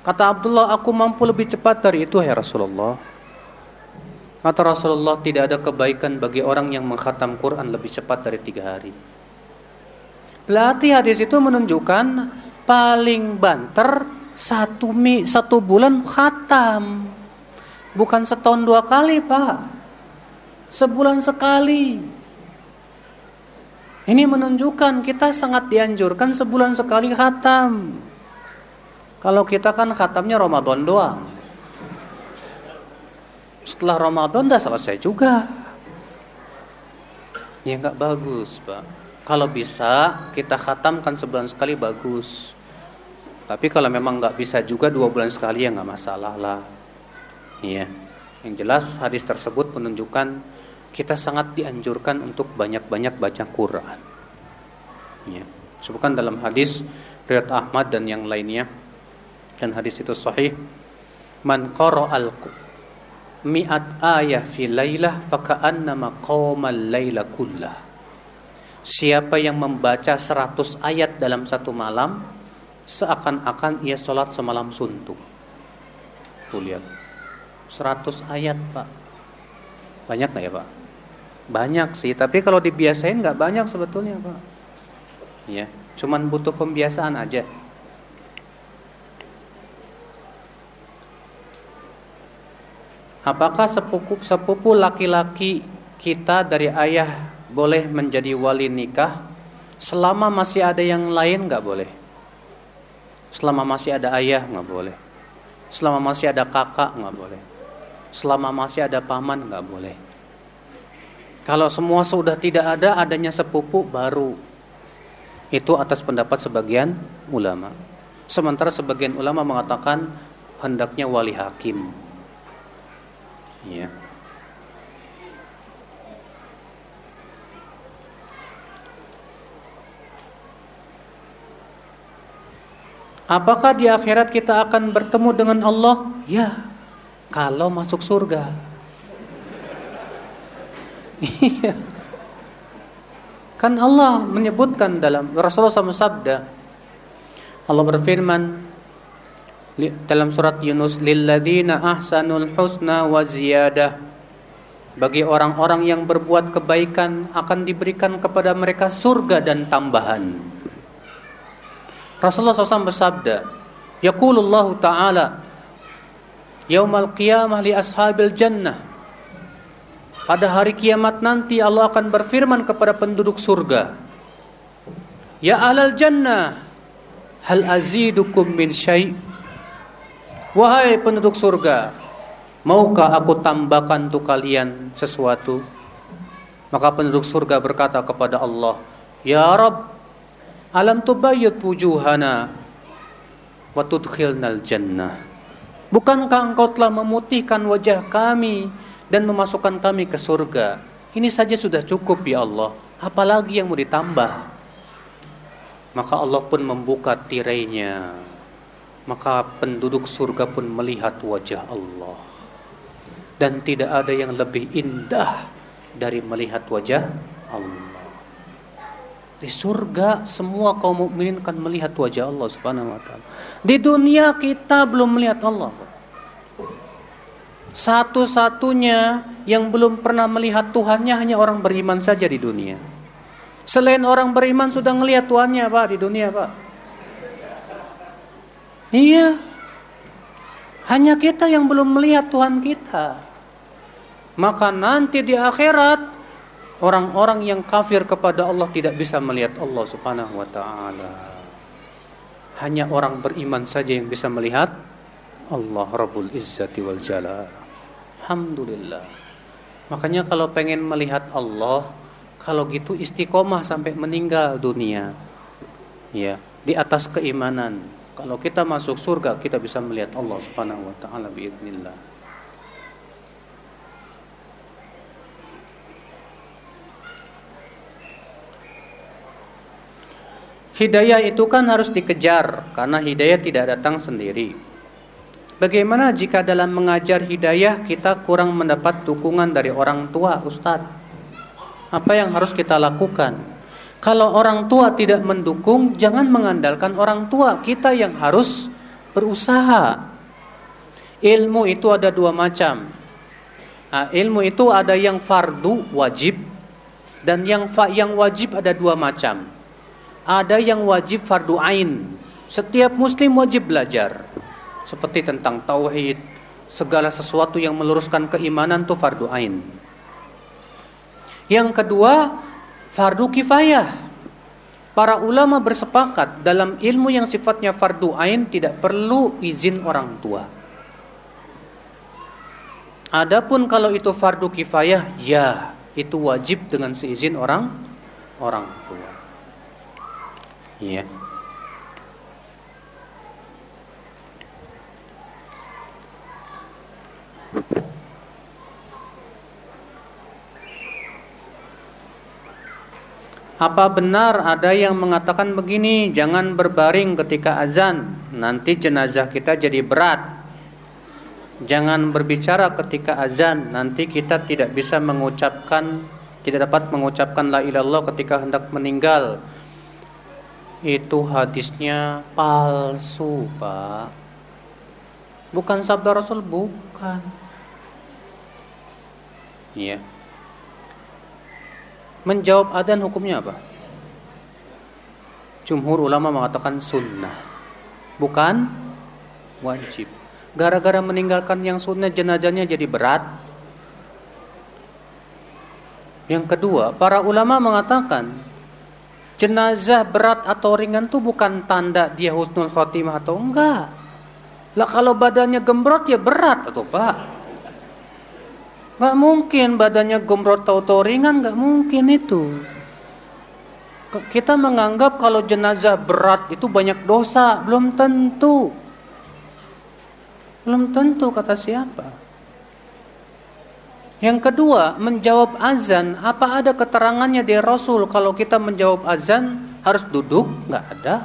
Kata Abdullah aku mampu lebih cepat dari itu ya Rasulullah. Kata Rasulullah tidak ada kebaikan bagi orang yang menghatam Quran lebih cepat dari tiga hari. Berarti hadis itu menunjukkan paling banter satu mi, satu bulan khatam. Bukan setahun dua kali, Pak. Sebulan sekali. Ini menunjukkan kita sangat dianjurkan sebulan sekali khatam. Kalau kita kan khatamnya Ramadan doang. Setelah Ramadan dah selesai juga. Ya nggak bagus, Pak. Kalau bisa kita khatamkan sebulan sekali bagus. Tapi kalau memang nggak bisa juga dua bulan sekali ya nggak masalah lah. Iya. Yang jelas hadis tersebut menunjukkan kita sangat dianjurkan untuk banyak-banyak baca Quran. Iya. Sebutkan dalam hadis riwayat Ahmad dan yang lainnya dan hadis itu sahih. Man al mi'at ayah fi lailah faka'annama qawmal laila kullah. Siapa yang membaca 100 ayat dalam satu malam seakan-akan ia sholat semalam suntuk. Tuh lihat, 100 ayat pak. Banyak nggak ya pak? Banyak sih, tapi kalau dibiasain nggak banyak sebetulnya pak. Ya, cuman butuh pembiasaan aja. Apakah sepupu sepupu laki-laki kita dari ayah boleh menjadi wali nikah selama masih ada yang lain nggak boleh? Selama masih ada ayah nggak boleh. Selama masih ada kakak nggak boleh. Selama masih ada paman nggak boleh. Kalau semua sudah tidak ada, adanya sepupu baru. Itu atas pendapat sebagian ulama. Sementara sebagian ulama mengatakan hendaknya wali hakim. Ya. Apakah di akhirat kita akan bertemu dengan Allah? Ya, kalau masuk surga. Iya. kan Allah menyebutkan dalam Rasulullah SAW sabda Allah berfirman dalam surat Yunus lilladzina ahsanul husna wa ziyadah bagi orang-orang yang berbuat kebaikan akan diberikan kepada mereka surga dan tambahan Rasulullah SAW bersabda Yaqulullahu ta'ala Yaumal qiyamah li ashabil jannah. Pada hari kiamat nanti Allah akan berfirman kepada penduduk surga Ya alal jannah Hal azidukum min syai' Wahai penduduk surga Maukah aku tambahkan untuk kalian sesuatu? Maka penduduk surga berkata kepada Allah Ya Rabb Alam tubayyid wujuhana wa tudkhilnal jannah. Bukankah engkau telah memutihkan wajah kami dan memasukkan kami ke surga? Ini saja sudah cukup ya Allah. Apalagi yang mau ditambah? Maka Allah pun membuka tirainya. Maka penduduk surga pun melihat wajah Allah. Dan tidak ada yang lebih indah dari melihat wajah Allah. Di surga semua kaum mukminin akan melihat wajah Allah Subhanahu wa taala. Di dunia kita belum melihat Allah. Satu-satunya yang belum pernah melihat Tuhannya hanya orang beriman saja di dunia. Selain orang beriman sudah melihat Tuhannya, Pak, di dunia, Pak. Iya. Hanya kita yang belum melihat Tuhan kita. Maka nanti di akhirat Orang-orang yang kafir kepada Allah tidak bisa melihat Allah Subhanahu wa taala. Hanya orang beriman saja yang bisa melihat Allah Rabbul Izzati wal Jalal. Alhamdulillah. Makanya kalau pengen melihat Allah, kalau gitu istiqomah sampai meninggal dunia. Ya, di atas keimanan. Kalau kita masuk surga, kita bisa melihat Allah Subhanahu wa taala biidznillah. Hidayah itu kan harus dikejar karena hidayah tidak datang sendiri. Bagaimana jika dalam mengajar hidayah kita kurang mendapat dukungan dari orang tua, Ustadz? Apa yang harus kita lakukan? Kalau orang tua tidak mendukung, jangan mengandalkan orang tua. Kita yang harus berusaha. Ilmu itu ada dua macam. Nah, ilmu itu ada yang fardu wajib dan yang yang wajib ada dua macam ada yang wajib fardu ain. Setiap muslim wajib belajar. Seperti tentang tauhid, segala sesuatu yang meluruskan keimanan itu fardu ain. Yang kedua, fardu kifayah. Para ulama bersepakat dalam ilmu yang sifatnya fardu ain tidak perlu izin orang tua. Adapun kalau itu fardu kifayah, ya, itu wajib dengan seizin orang orang tua. Iya. Apa benar ada yang mengatakan begini, jangan berbaring ketika azan, nanti jenazah kita jadi berat. Jangan berbicara ketika azan, nanti kita tidak bisa mengucapkan, tidak dapat mengucapkan la ilallah ketika hendak meninggal itu hadisnya palsu, Pak. Bukan sabda Rasul, bukan. Iya. Menjawab adzan hukumnya apa? Jumhur ulama mengatakan sunnah, bukan wajib. Gara-gara meninggalkan yang sunnah jenazahnya jadi berat. Yang kedua, para ulama mengatakan jenazah berat atau ringan itu bukan tanda dia husnul khotimah atau enggak. Lah kalau badannya gembrot ya berat atau pak. Gak mungkin badannya gembrot atau ringan gak mungkin itu. Kita menganggap kalau jenazah berat itu banyak dosa, belum tentu. Belum tentu kata siapa. Yang kedua, menjawab azan, apa ada keterangannya di Rasul kalau kita menjawab azan harus duduk? Enggak ada.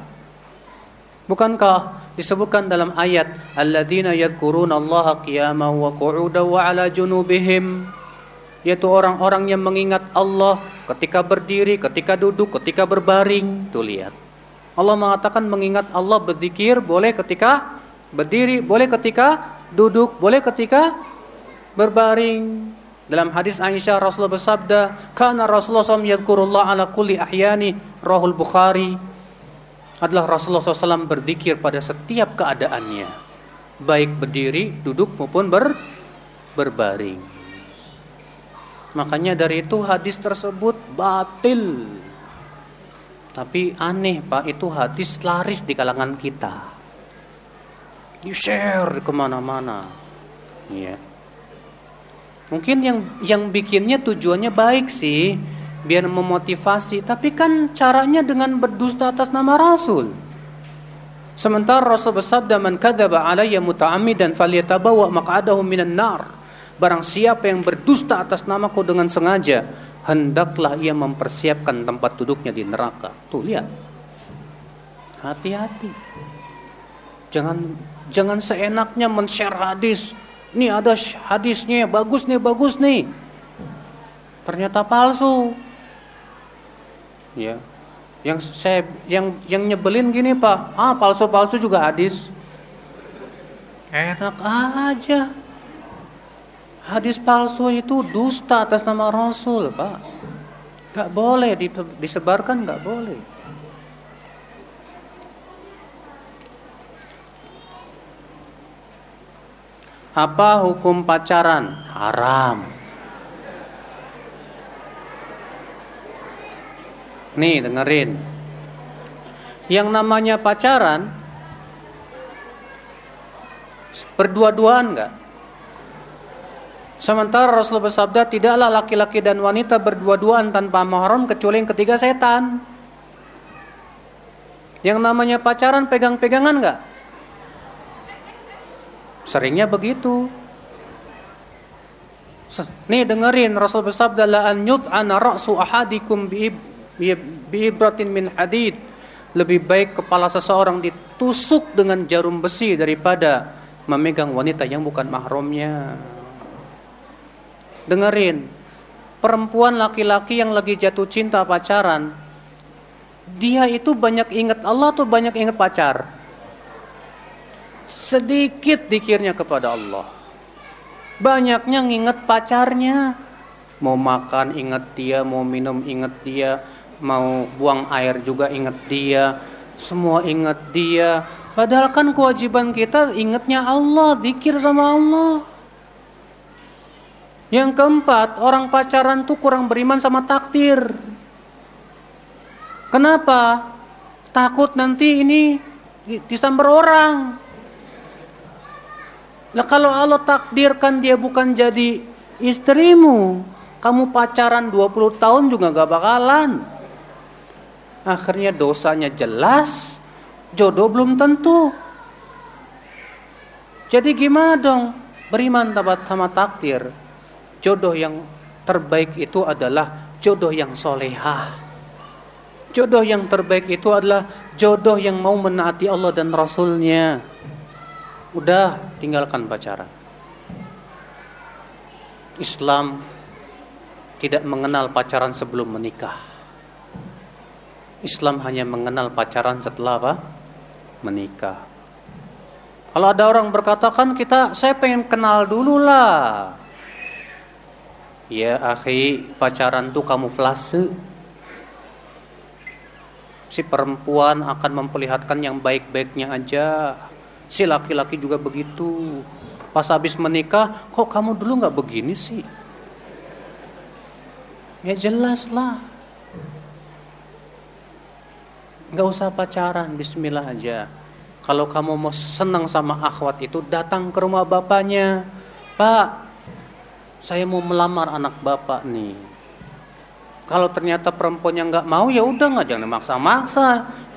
Bukankah disebutkan dalam ayat alladzina yadhkuruna Allah qiyaman wa qu'udan wa 'ala junubihim yaitu orang-orang yang mengingat Allah ketika berdiri, ketika duduk, ketika berbaring. Tuh lihat. Allah mengatakan mengingat Allah berzikir boleh ketika berdiri, boleh ketika duduk, boleh ketika berbaring. Dalam hadis Aisyah Rasulullah bersabda, "Kana Rasulullah SAW yadhkurullah ala kulli ahyani." Rahul Bukhari adalah Rasulullah SAW berzikir pada setiap keadaannya, baik berdiri, duduk maupun ber, berbaring. Makanya dari itu hadis tersebut batil. Tapi aneh pak, itu hadis laris di kalangan kita. Di share ke mana-mana. Ya. Mungkin yang yang bikinnya tujuannya baik sih biar memotivasi, tapi kan caranya dengan berdusta atas nama Rasul. Sementara Rasul bersabda man kadzaba alayya muta'ammidan falyatabawa maq'adahu minan nar. Barang siapa yang berdusta atas namaku dengan sengaja, hendaklah ia mempersiapkan tempat duduknya di neraka. Tuh lihat. Hati-hati. Jangan jangan seenaknya men-share hadis. Nih ada hadisnya, bagus nih, bagus nih. Ternyata palsu. Ya. Yang saya yang yang nyebelin gini pak. Ah palsu palsu juga hadis. Enak aja. Hadis palsu itu dusta atas nama rasul pak. Nggak boleh disebarkan nggak boleh apa hukum pacaran haram Nih dengerin. Yang namanya pacaran berdua-duaan enggak? Sementara Rasulullah bersabda tidaklah laki-laki dan wanita berdua-duaan tanpa mahram kecuali yang ketiga setan. Yang namanya pacaran pegang-pegangan enggak? Seringnya begitu. Nih dengerin Rasul bersabda la an yud'ana ra'su ahadikum bi biibratin min hadid lebih baik kepala seseorang ditusuk dengan jarum besi daripada memegang wanita yang bukan mahramnya. Dengerin, perempuan laki-laki yang lagi jatuh cinta pacaran, dia itu banyak ingat Allah tuh banyak ingat pacar. Sedikit dikirnya kepada Allah. Banyaknya nginget pacarnya. Mau makan ingat dia, mau minum ingat dia, mau buang air juga ingat dia, semua ingat dia. Padahal kan kewajiban kita ingatnya Allah, zikir sama Allah. Yang keempat, orang pacaran tuh kurang beriman sama takdir. Kenapa? Takut nanti ini disambar orang. Nah kalau Allah takdirkan dia bukan jadi istrimu, kamu pacaran 20 tahun juga gak bakalan akhirnya dosanya jelas, jodoh belum tentu. Jadi gimana dong beriman tabat sama takdir? Jodoh yang terbaik itu adalah jodoh yang solehah. Jodoh yang terbaik itu adalah jodoh yang mau menaati Allah dan Rasulnya. Udah tinggalkan pacaran. Islam tidak mengenal pacaran sebelum menikah. Islam hanya mengenal pacaran setelah apa? Menikah. Kalau ada orang berkata kan kita saya pengen kenal dulu lah. Ya akhi pacaran tuh kamuflase. Si perempuan akan memperlihatkan yang baik-baiknya aja. Si laki-laki juga begitu. Pas habis menikah, kok kamu dulu nggak begini sih? Ya jelas lah. Gak usah pacaran, bismillah aja. Kalau kamu mau senang sama akhwat itu, datang ke rumah bapaknya. Pak, saya mau melamar anak bapak nih. Kalau ternyata perempuan yang nggak mau, ya udah nggak jangan maksa-maksa,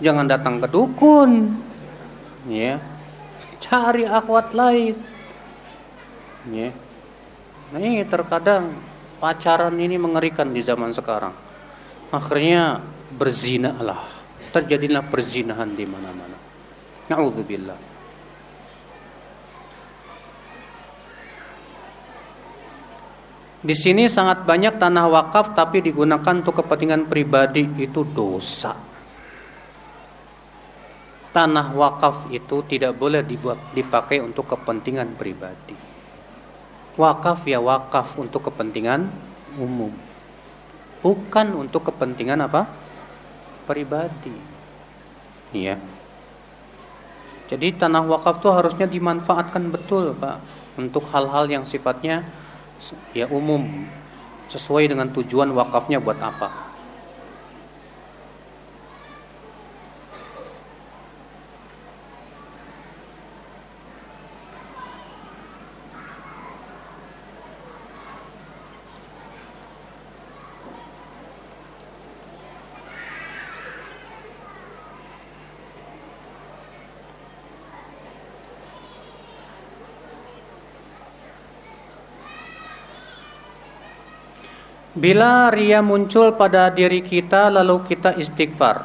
jangan datang ke dukun, ya. Cari akhwat lain, ya. Nah ini terkadang pacaran ini mengerikan di zaman sekarang. Akhirnya berzina lah terjadilah perzinahan di mana-mana. Na'udzubillah. Di sini sangat banyak tanah wakaf tapi digunakan untuk kepentingan pribadi itu dosa. Tanah wakaf itu tidak boleh dibuat dipakai untuk kepentingan pribadi. Wakaf ya wakaf untuk kepentingan umum. Bukan untuk kepentingan apa? pribadi. Iya. Jadi tanah wakaf itu harusnya dimanfaatkan betul, Pak, untuk hal-hal yang sifatnya ya umum sesuai dengan tujuan wakafnya buat apa. Bila ria muncul pada diri kita lalu kita istighfar.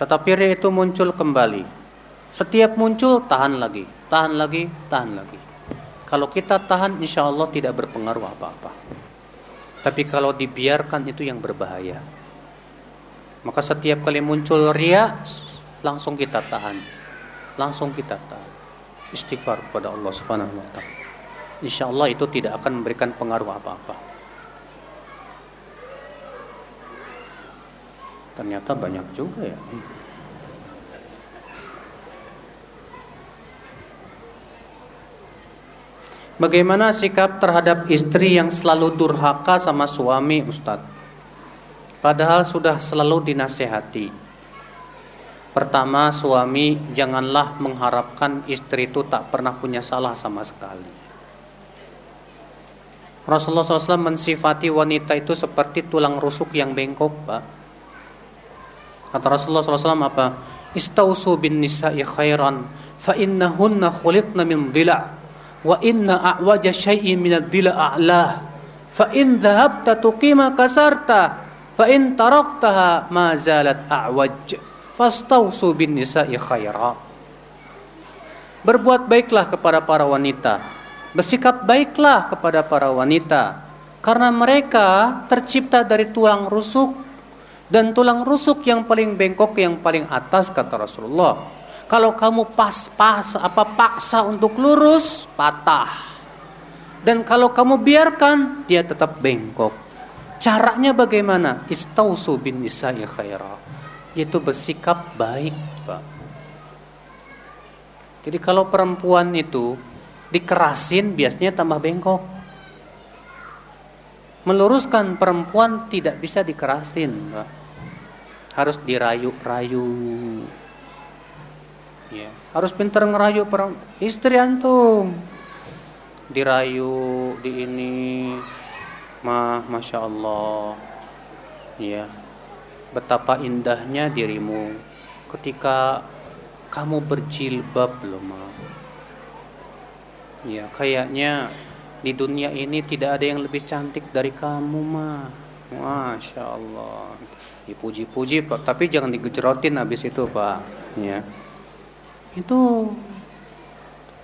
Tetapi ria itu muncul kembali. Setiap muncul tahan lagi Tahan lagi, tahan lagi. Kalau kita tahan insya Allah tidak berpengaruh apa-apa. Tapi kalau dibiarkan itu yang berbahaya. Maka setiap kali muncul ria Langsung kita tahan. Langsung kita tahan. Istighfar kepada Allah subhanahu wa ta'ala. Insya Allah itu tidak akan memberikan pengaruh apa-apa Ternyata banyak juga ya. Bagaimana sikap terhadap istri yang selalu durhaka sama suami Ustadz? Padahal sudah selalu dinasehati. Pertama, suami janganlah mengharapkan istri itu tak pernah punya salah sama sekali. Rasulullah SAW mensifati wanita itu seperti tulang rusuk yang bengkok, Pak. Kata Rasulullah SAW apa? Istausu bin nisa'i khairan fa innahunna khuliqna min dhila' wa inna a'waja syai'in min ad-dhila' a'lah fa in dhahabta tuqima kasarta fa in taraktaha ma zalat a'waj. Fastausu bin nisa'i khaira. Berbuat baiklah kepada para wanita. Bersikap baiklah kepada para wanita. Karena mereka tercipta dari tulang rusuk dan tulang rusuk yang paling bengkok yang paling atas kata Rasulullah. Kalau kamu pas-pas apa paksa untuk lurus, patah. Dan kalau kamu biarkan, dia tetap bengkok. Caranya bagaimana? Istausu bin nisa'i khaira. Yaitu bersikap baik, Pak. Jadi kalau perempuan itu dikerasin biasanya tambah bengkok. Meluruskan perempuan tidak bisa dikerasin, Pak harus dirayu-rayu. Ya harus pintar ngerayu perang istri antum. Dirayu di ini mah masya Allah. Ya betapa indahnya dirimu ketika kamu berjilbab loh mah ya kayaknya di dunia ini tidak ada yang lebih cantik dari kamu mah masya Allah dipuji-puji pak. Tapi jangan digejrotin habis itu pak. Ya. Itu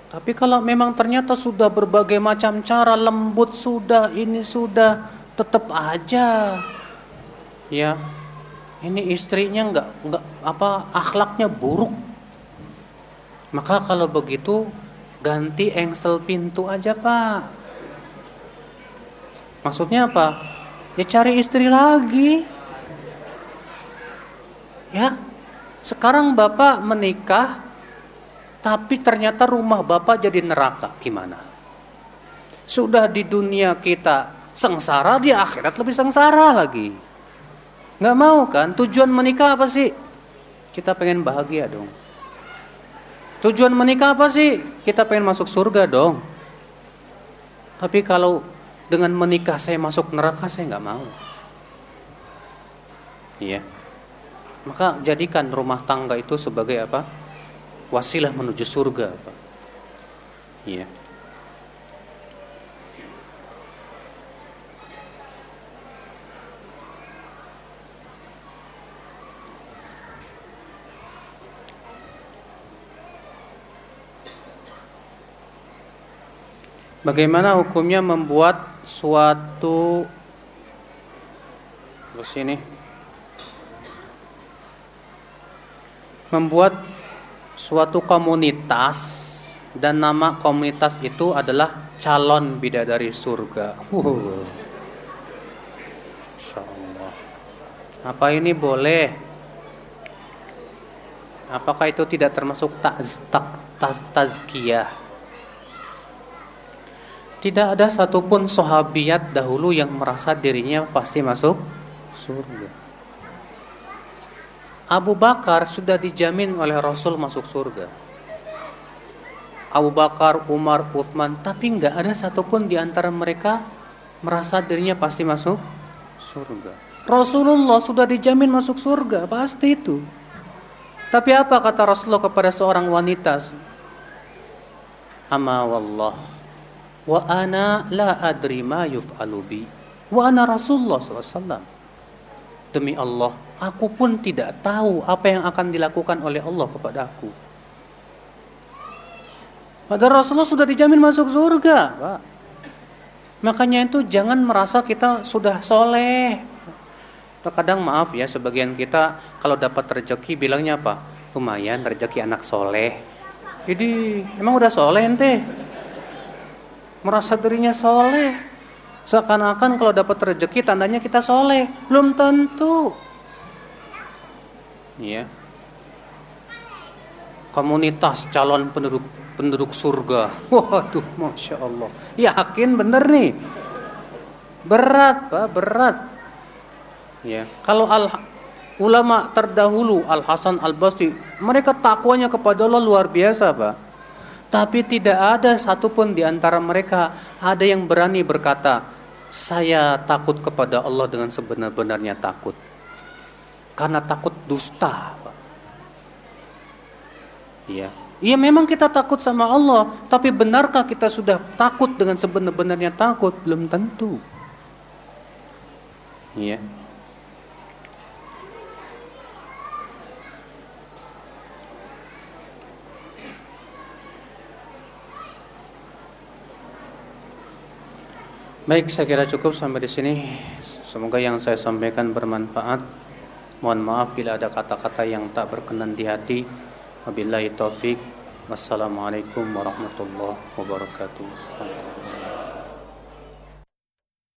tapi kalau memang ternyata sudah berbagai macam cara lembut sudah ini sudah tetap aja. Ya. Ini istrinya nggak nggak apa akhlaknya buruk. Maka kalau begitu ganti engsel pintu aja pak. Maksudnya apa? Ya cari istri lagi Ya, sekarang bapak menikah, tapi ternyata rumah bapak jadi neraka. Gimana? Sudah di dunia kita sengsara, di akhirat lebih sengsara lagi. Nggak mau kan? Tujuan menikah apa sih? Kita pengen bahagia dong. Tujuan menikah apa sih? Kita pengen masuk surga dong. Tapi kalau dengan menikah saya masuk neraka, saya nggak mau. Iya. Maka jadikan rumah tangga itu sebagai apa? Wasilah menuju surga. Iya. Bagaimana hukumnya membuat suatu Terus sini membuat suatu komunitas dan nama komunitas itu adalah calon bidadari surga. Uh. Apa ini boleh? Apakah itu tidak termasuk taz, taz, tazkiyah? Tidak ada satupun sahabiat dahulu yang merasa dirinya pasti masuk surga. Abu Bakar sudah dijamin oleh Rasul masuk surga. Abu Bakar, Umar, Uthman, tapi nggak ada satupun di antara mereka merasa dirinya pasti masuk surga. Rasulullah sudah dijamin masuk surga, pasti itu. Tapi apa kata Rasulullah kepada seorang wanita? Ama wallah wa ana la adri ma yuf'alu bi wa ana Rasulullah SAW. Demi Allah, aku pun tidak tahu apa yang akan dilakukan oleh Allah kepada aku. Padahal Rasulullah sudah dijamin masuk surga, Pak. Makanya itu jangan merasa kita sudah soleh. Terkadang maaf ya, sebagian kita kalau dapat rezeki bilangnya apa? Lumayan rezeki anak soleh. Jadi emang udah soleh ente? Merasa dirinya soleh. Seakan-akan kalau dapat rezeki tandanya kita soleh. Belum tentu. Iya. Komunitas calon penduduk penduduk surga. Waduh, masya Allah. Yakin bener nih. Berat, pak, berat. Ya, kalau al ulama terdahulu Al Hasan Al Basri, mereka takwanya kepada Allah luar biasa, pak. Tapi tidak ada satupun di antara mereka ada yang berani berkata, saya takut kepada Allah dengan sebenar-benarnya takut. Karena takut dusta, pak. Ya, Iya memang kita takut sama Allah, tapi benarkah kita sudah takut dengan sebenar-benarnya takut? Belum tentu. Iya. Baik, saya kira cukup sampai di sini. Semoga yang saya sampaikan bermanfaat. Mohon maaf bila ada kata-kata yang tak berkenan di hati. Wabillahi taufik. Wassalamualaikum warahmatullahi wabarakatuh.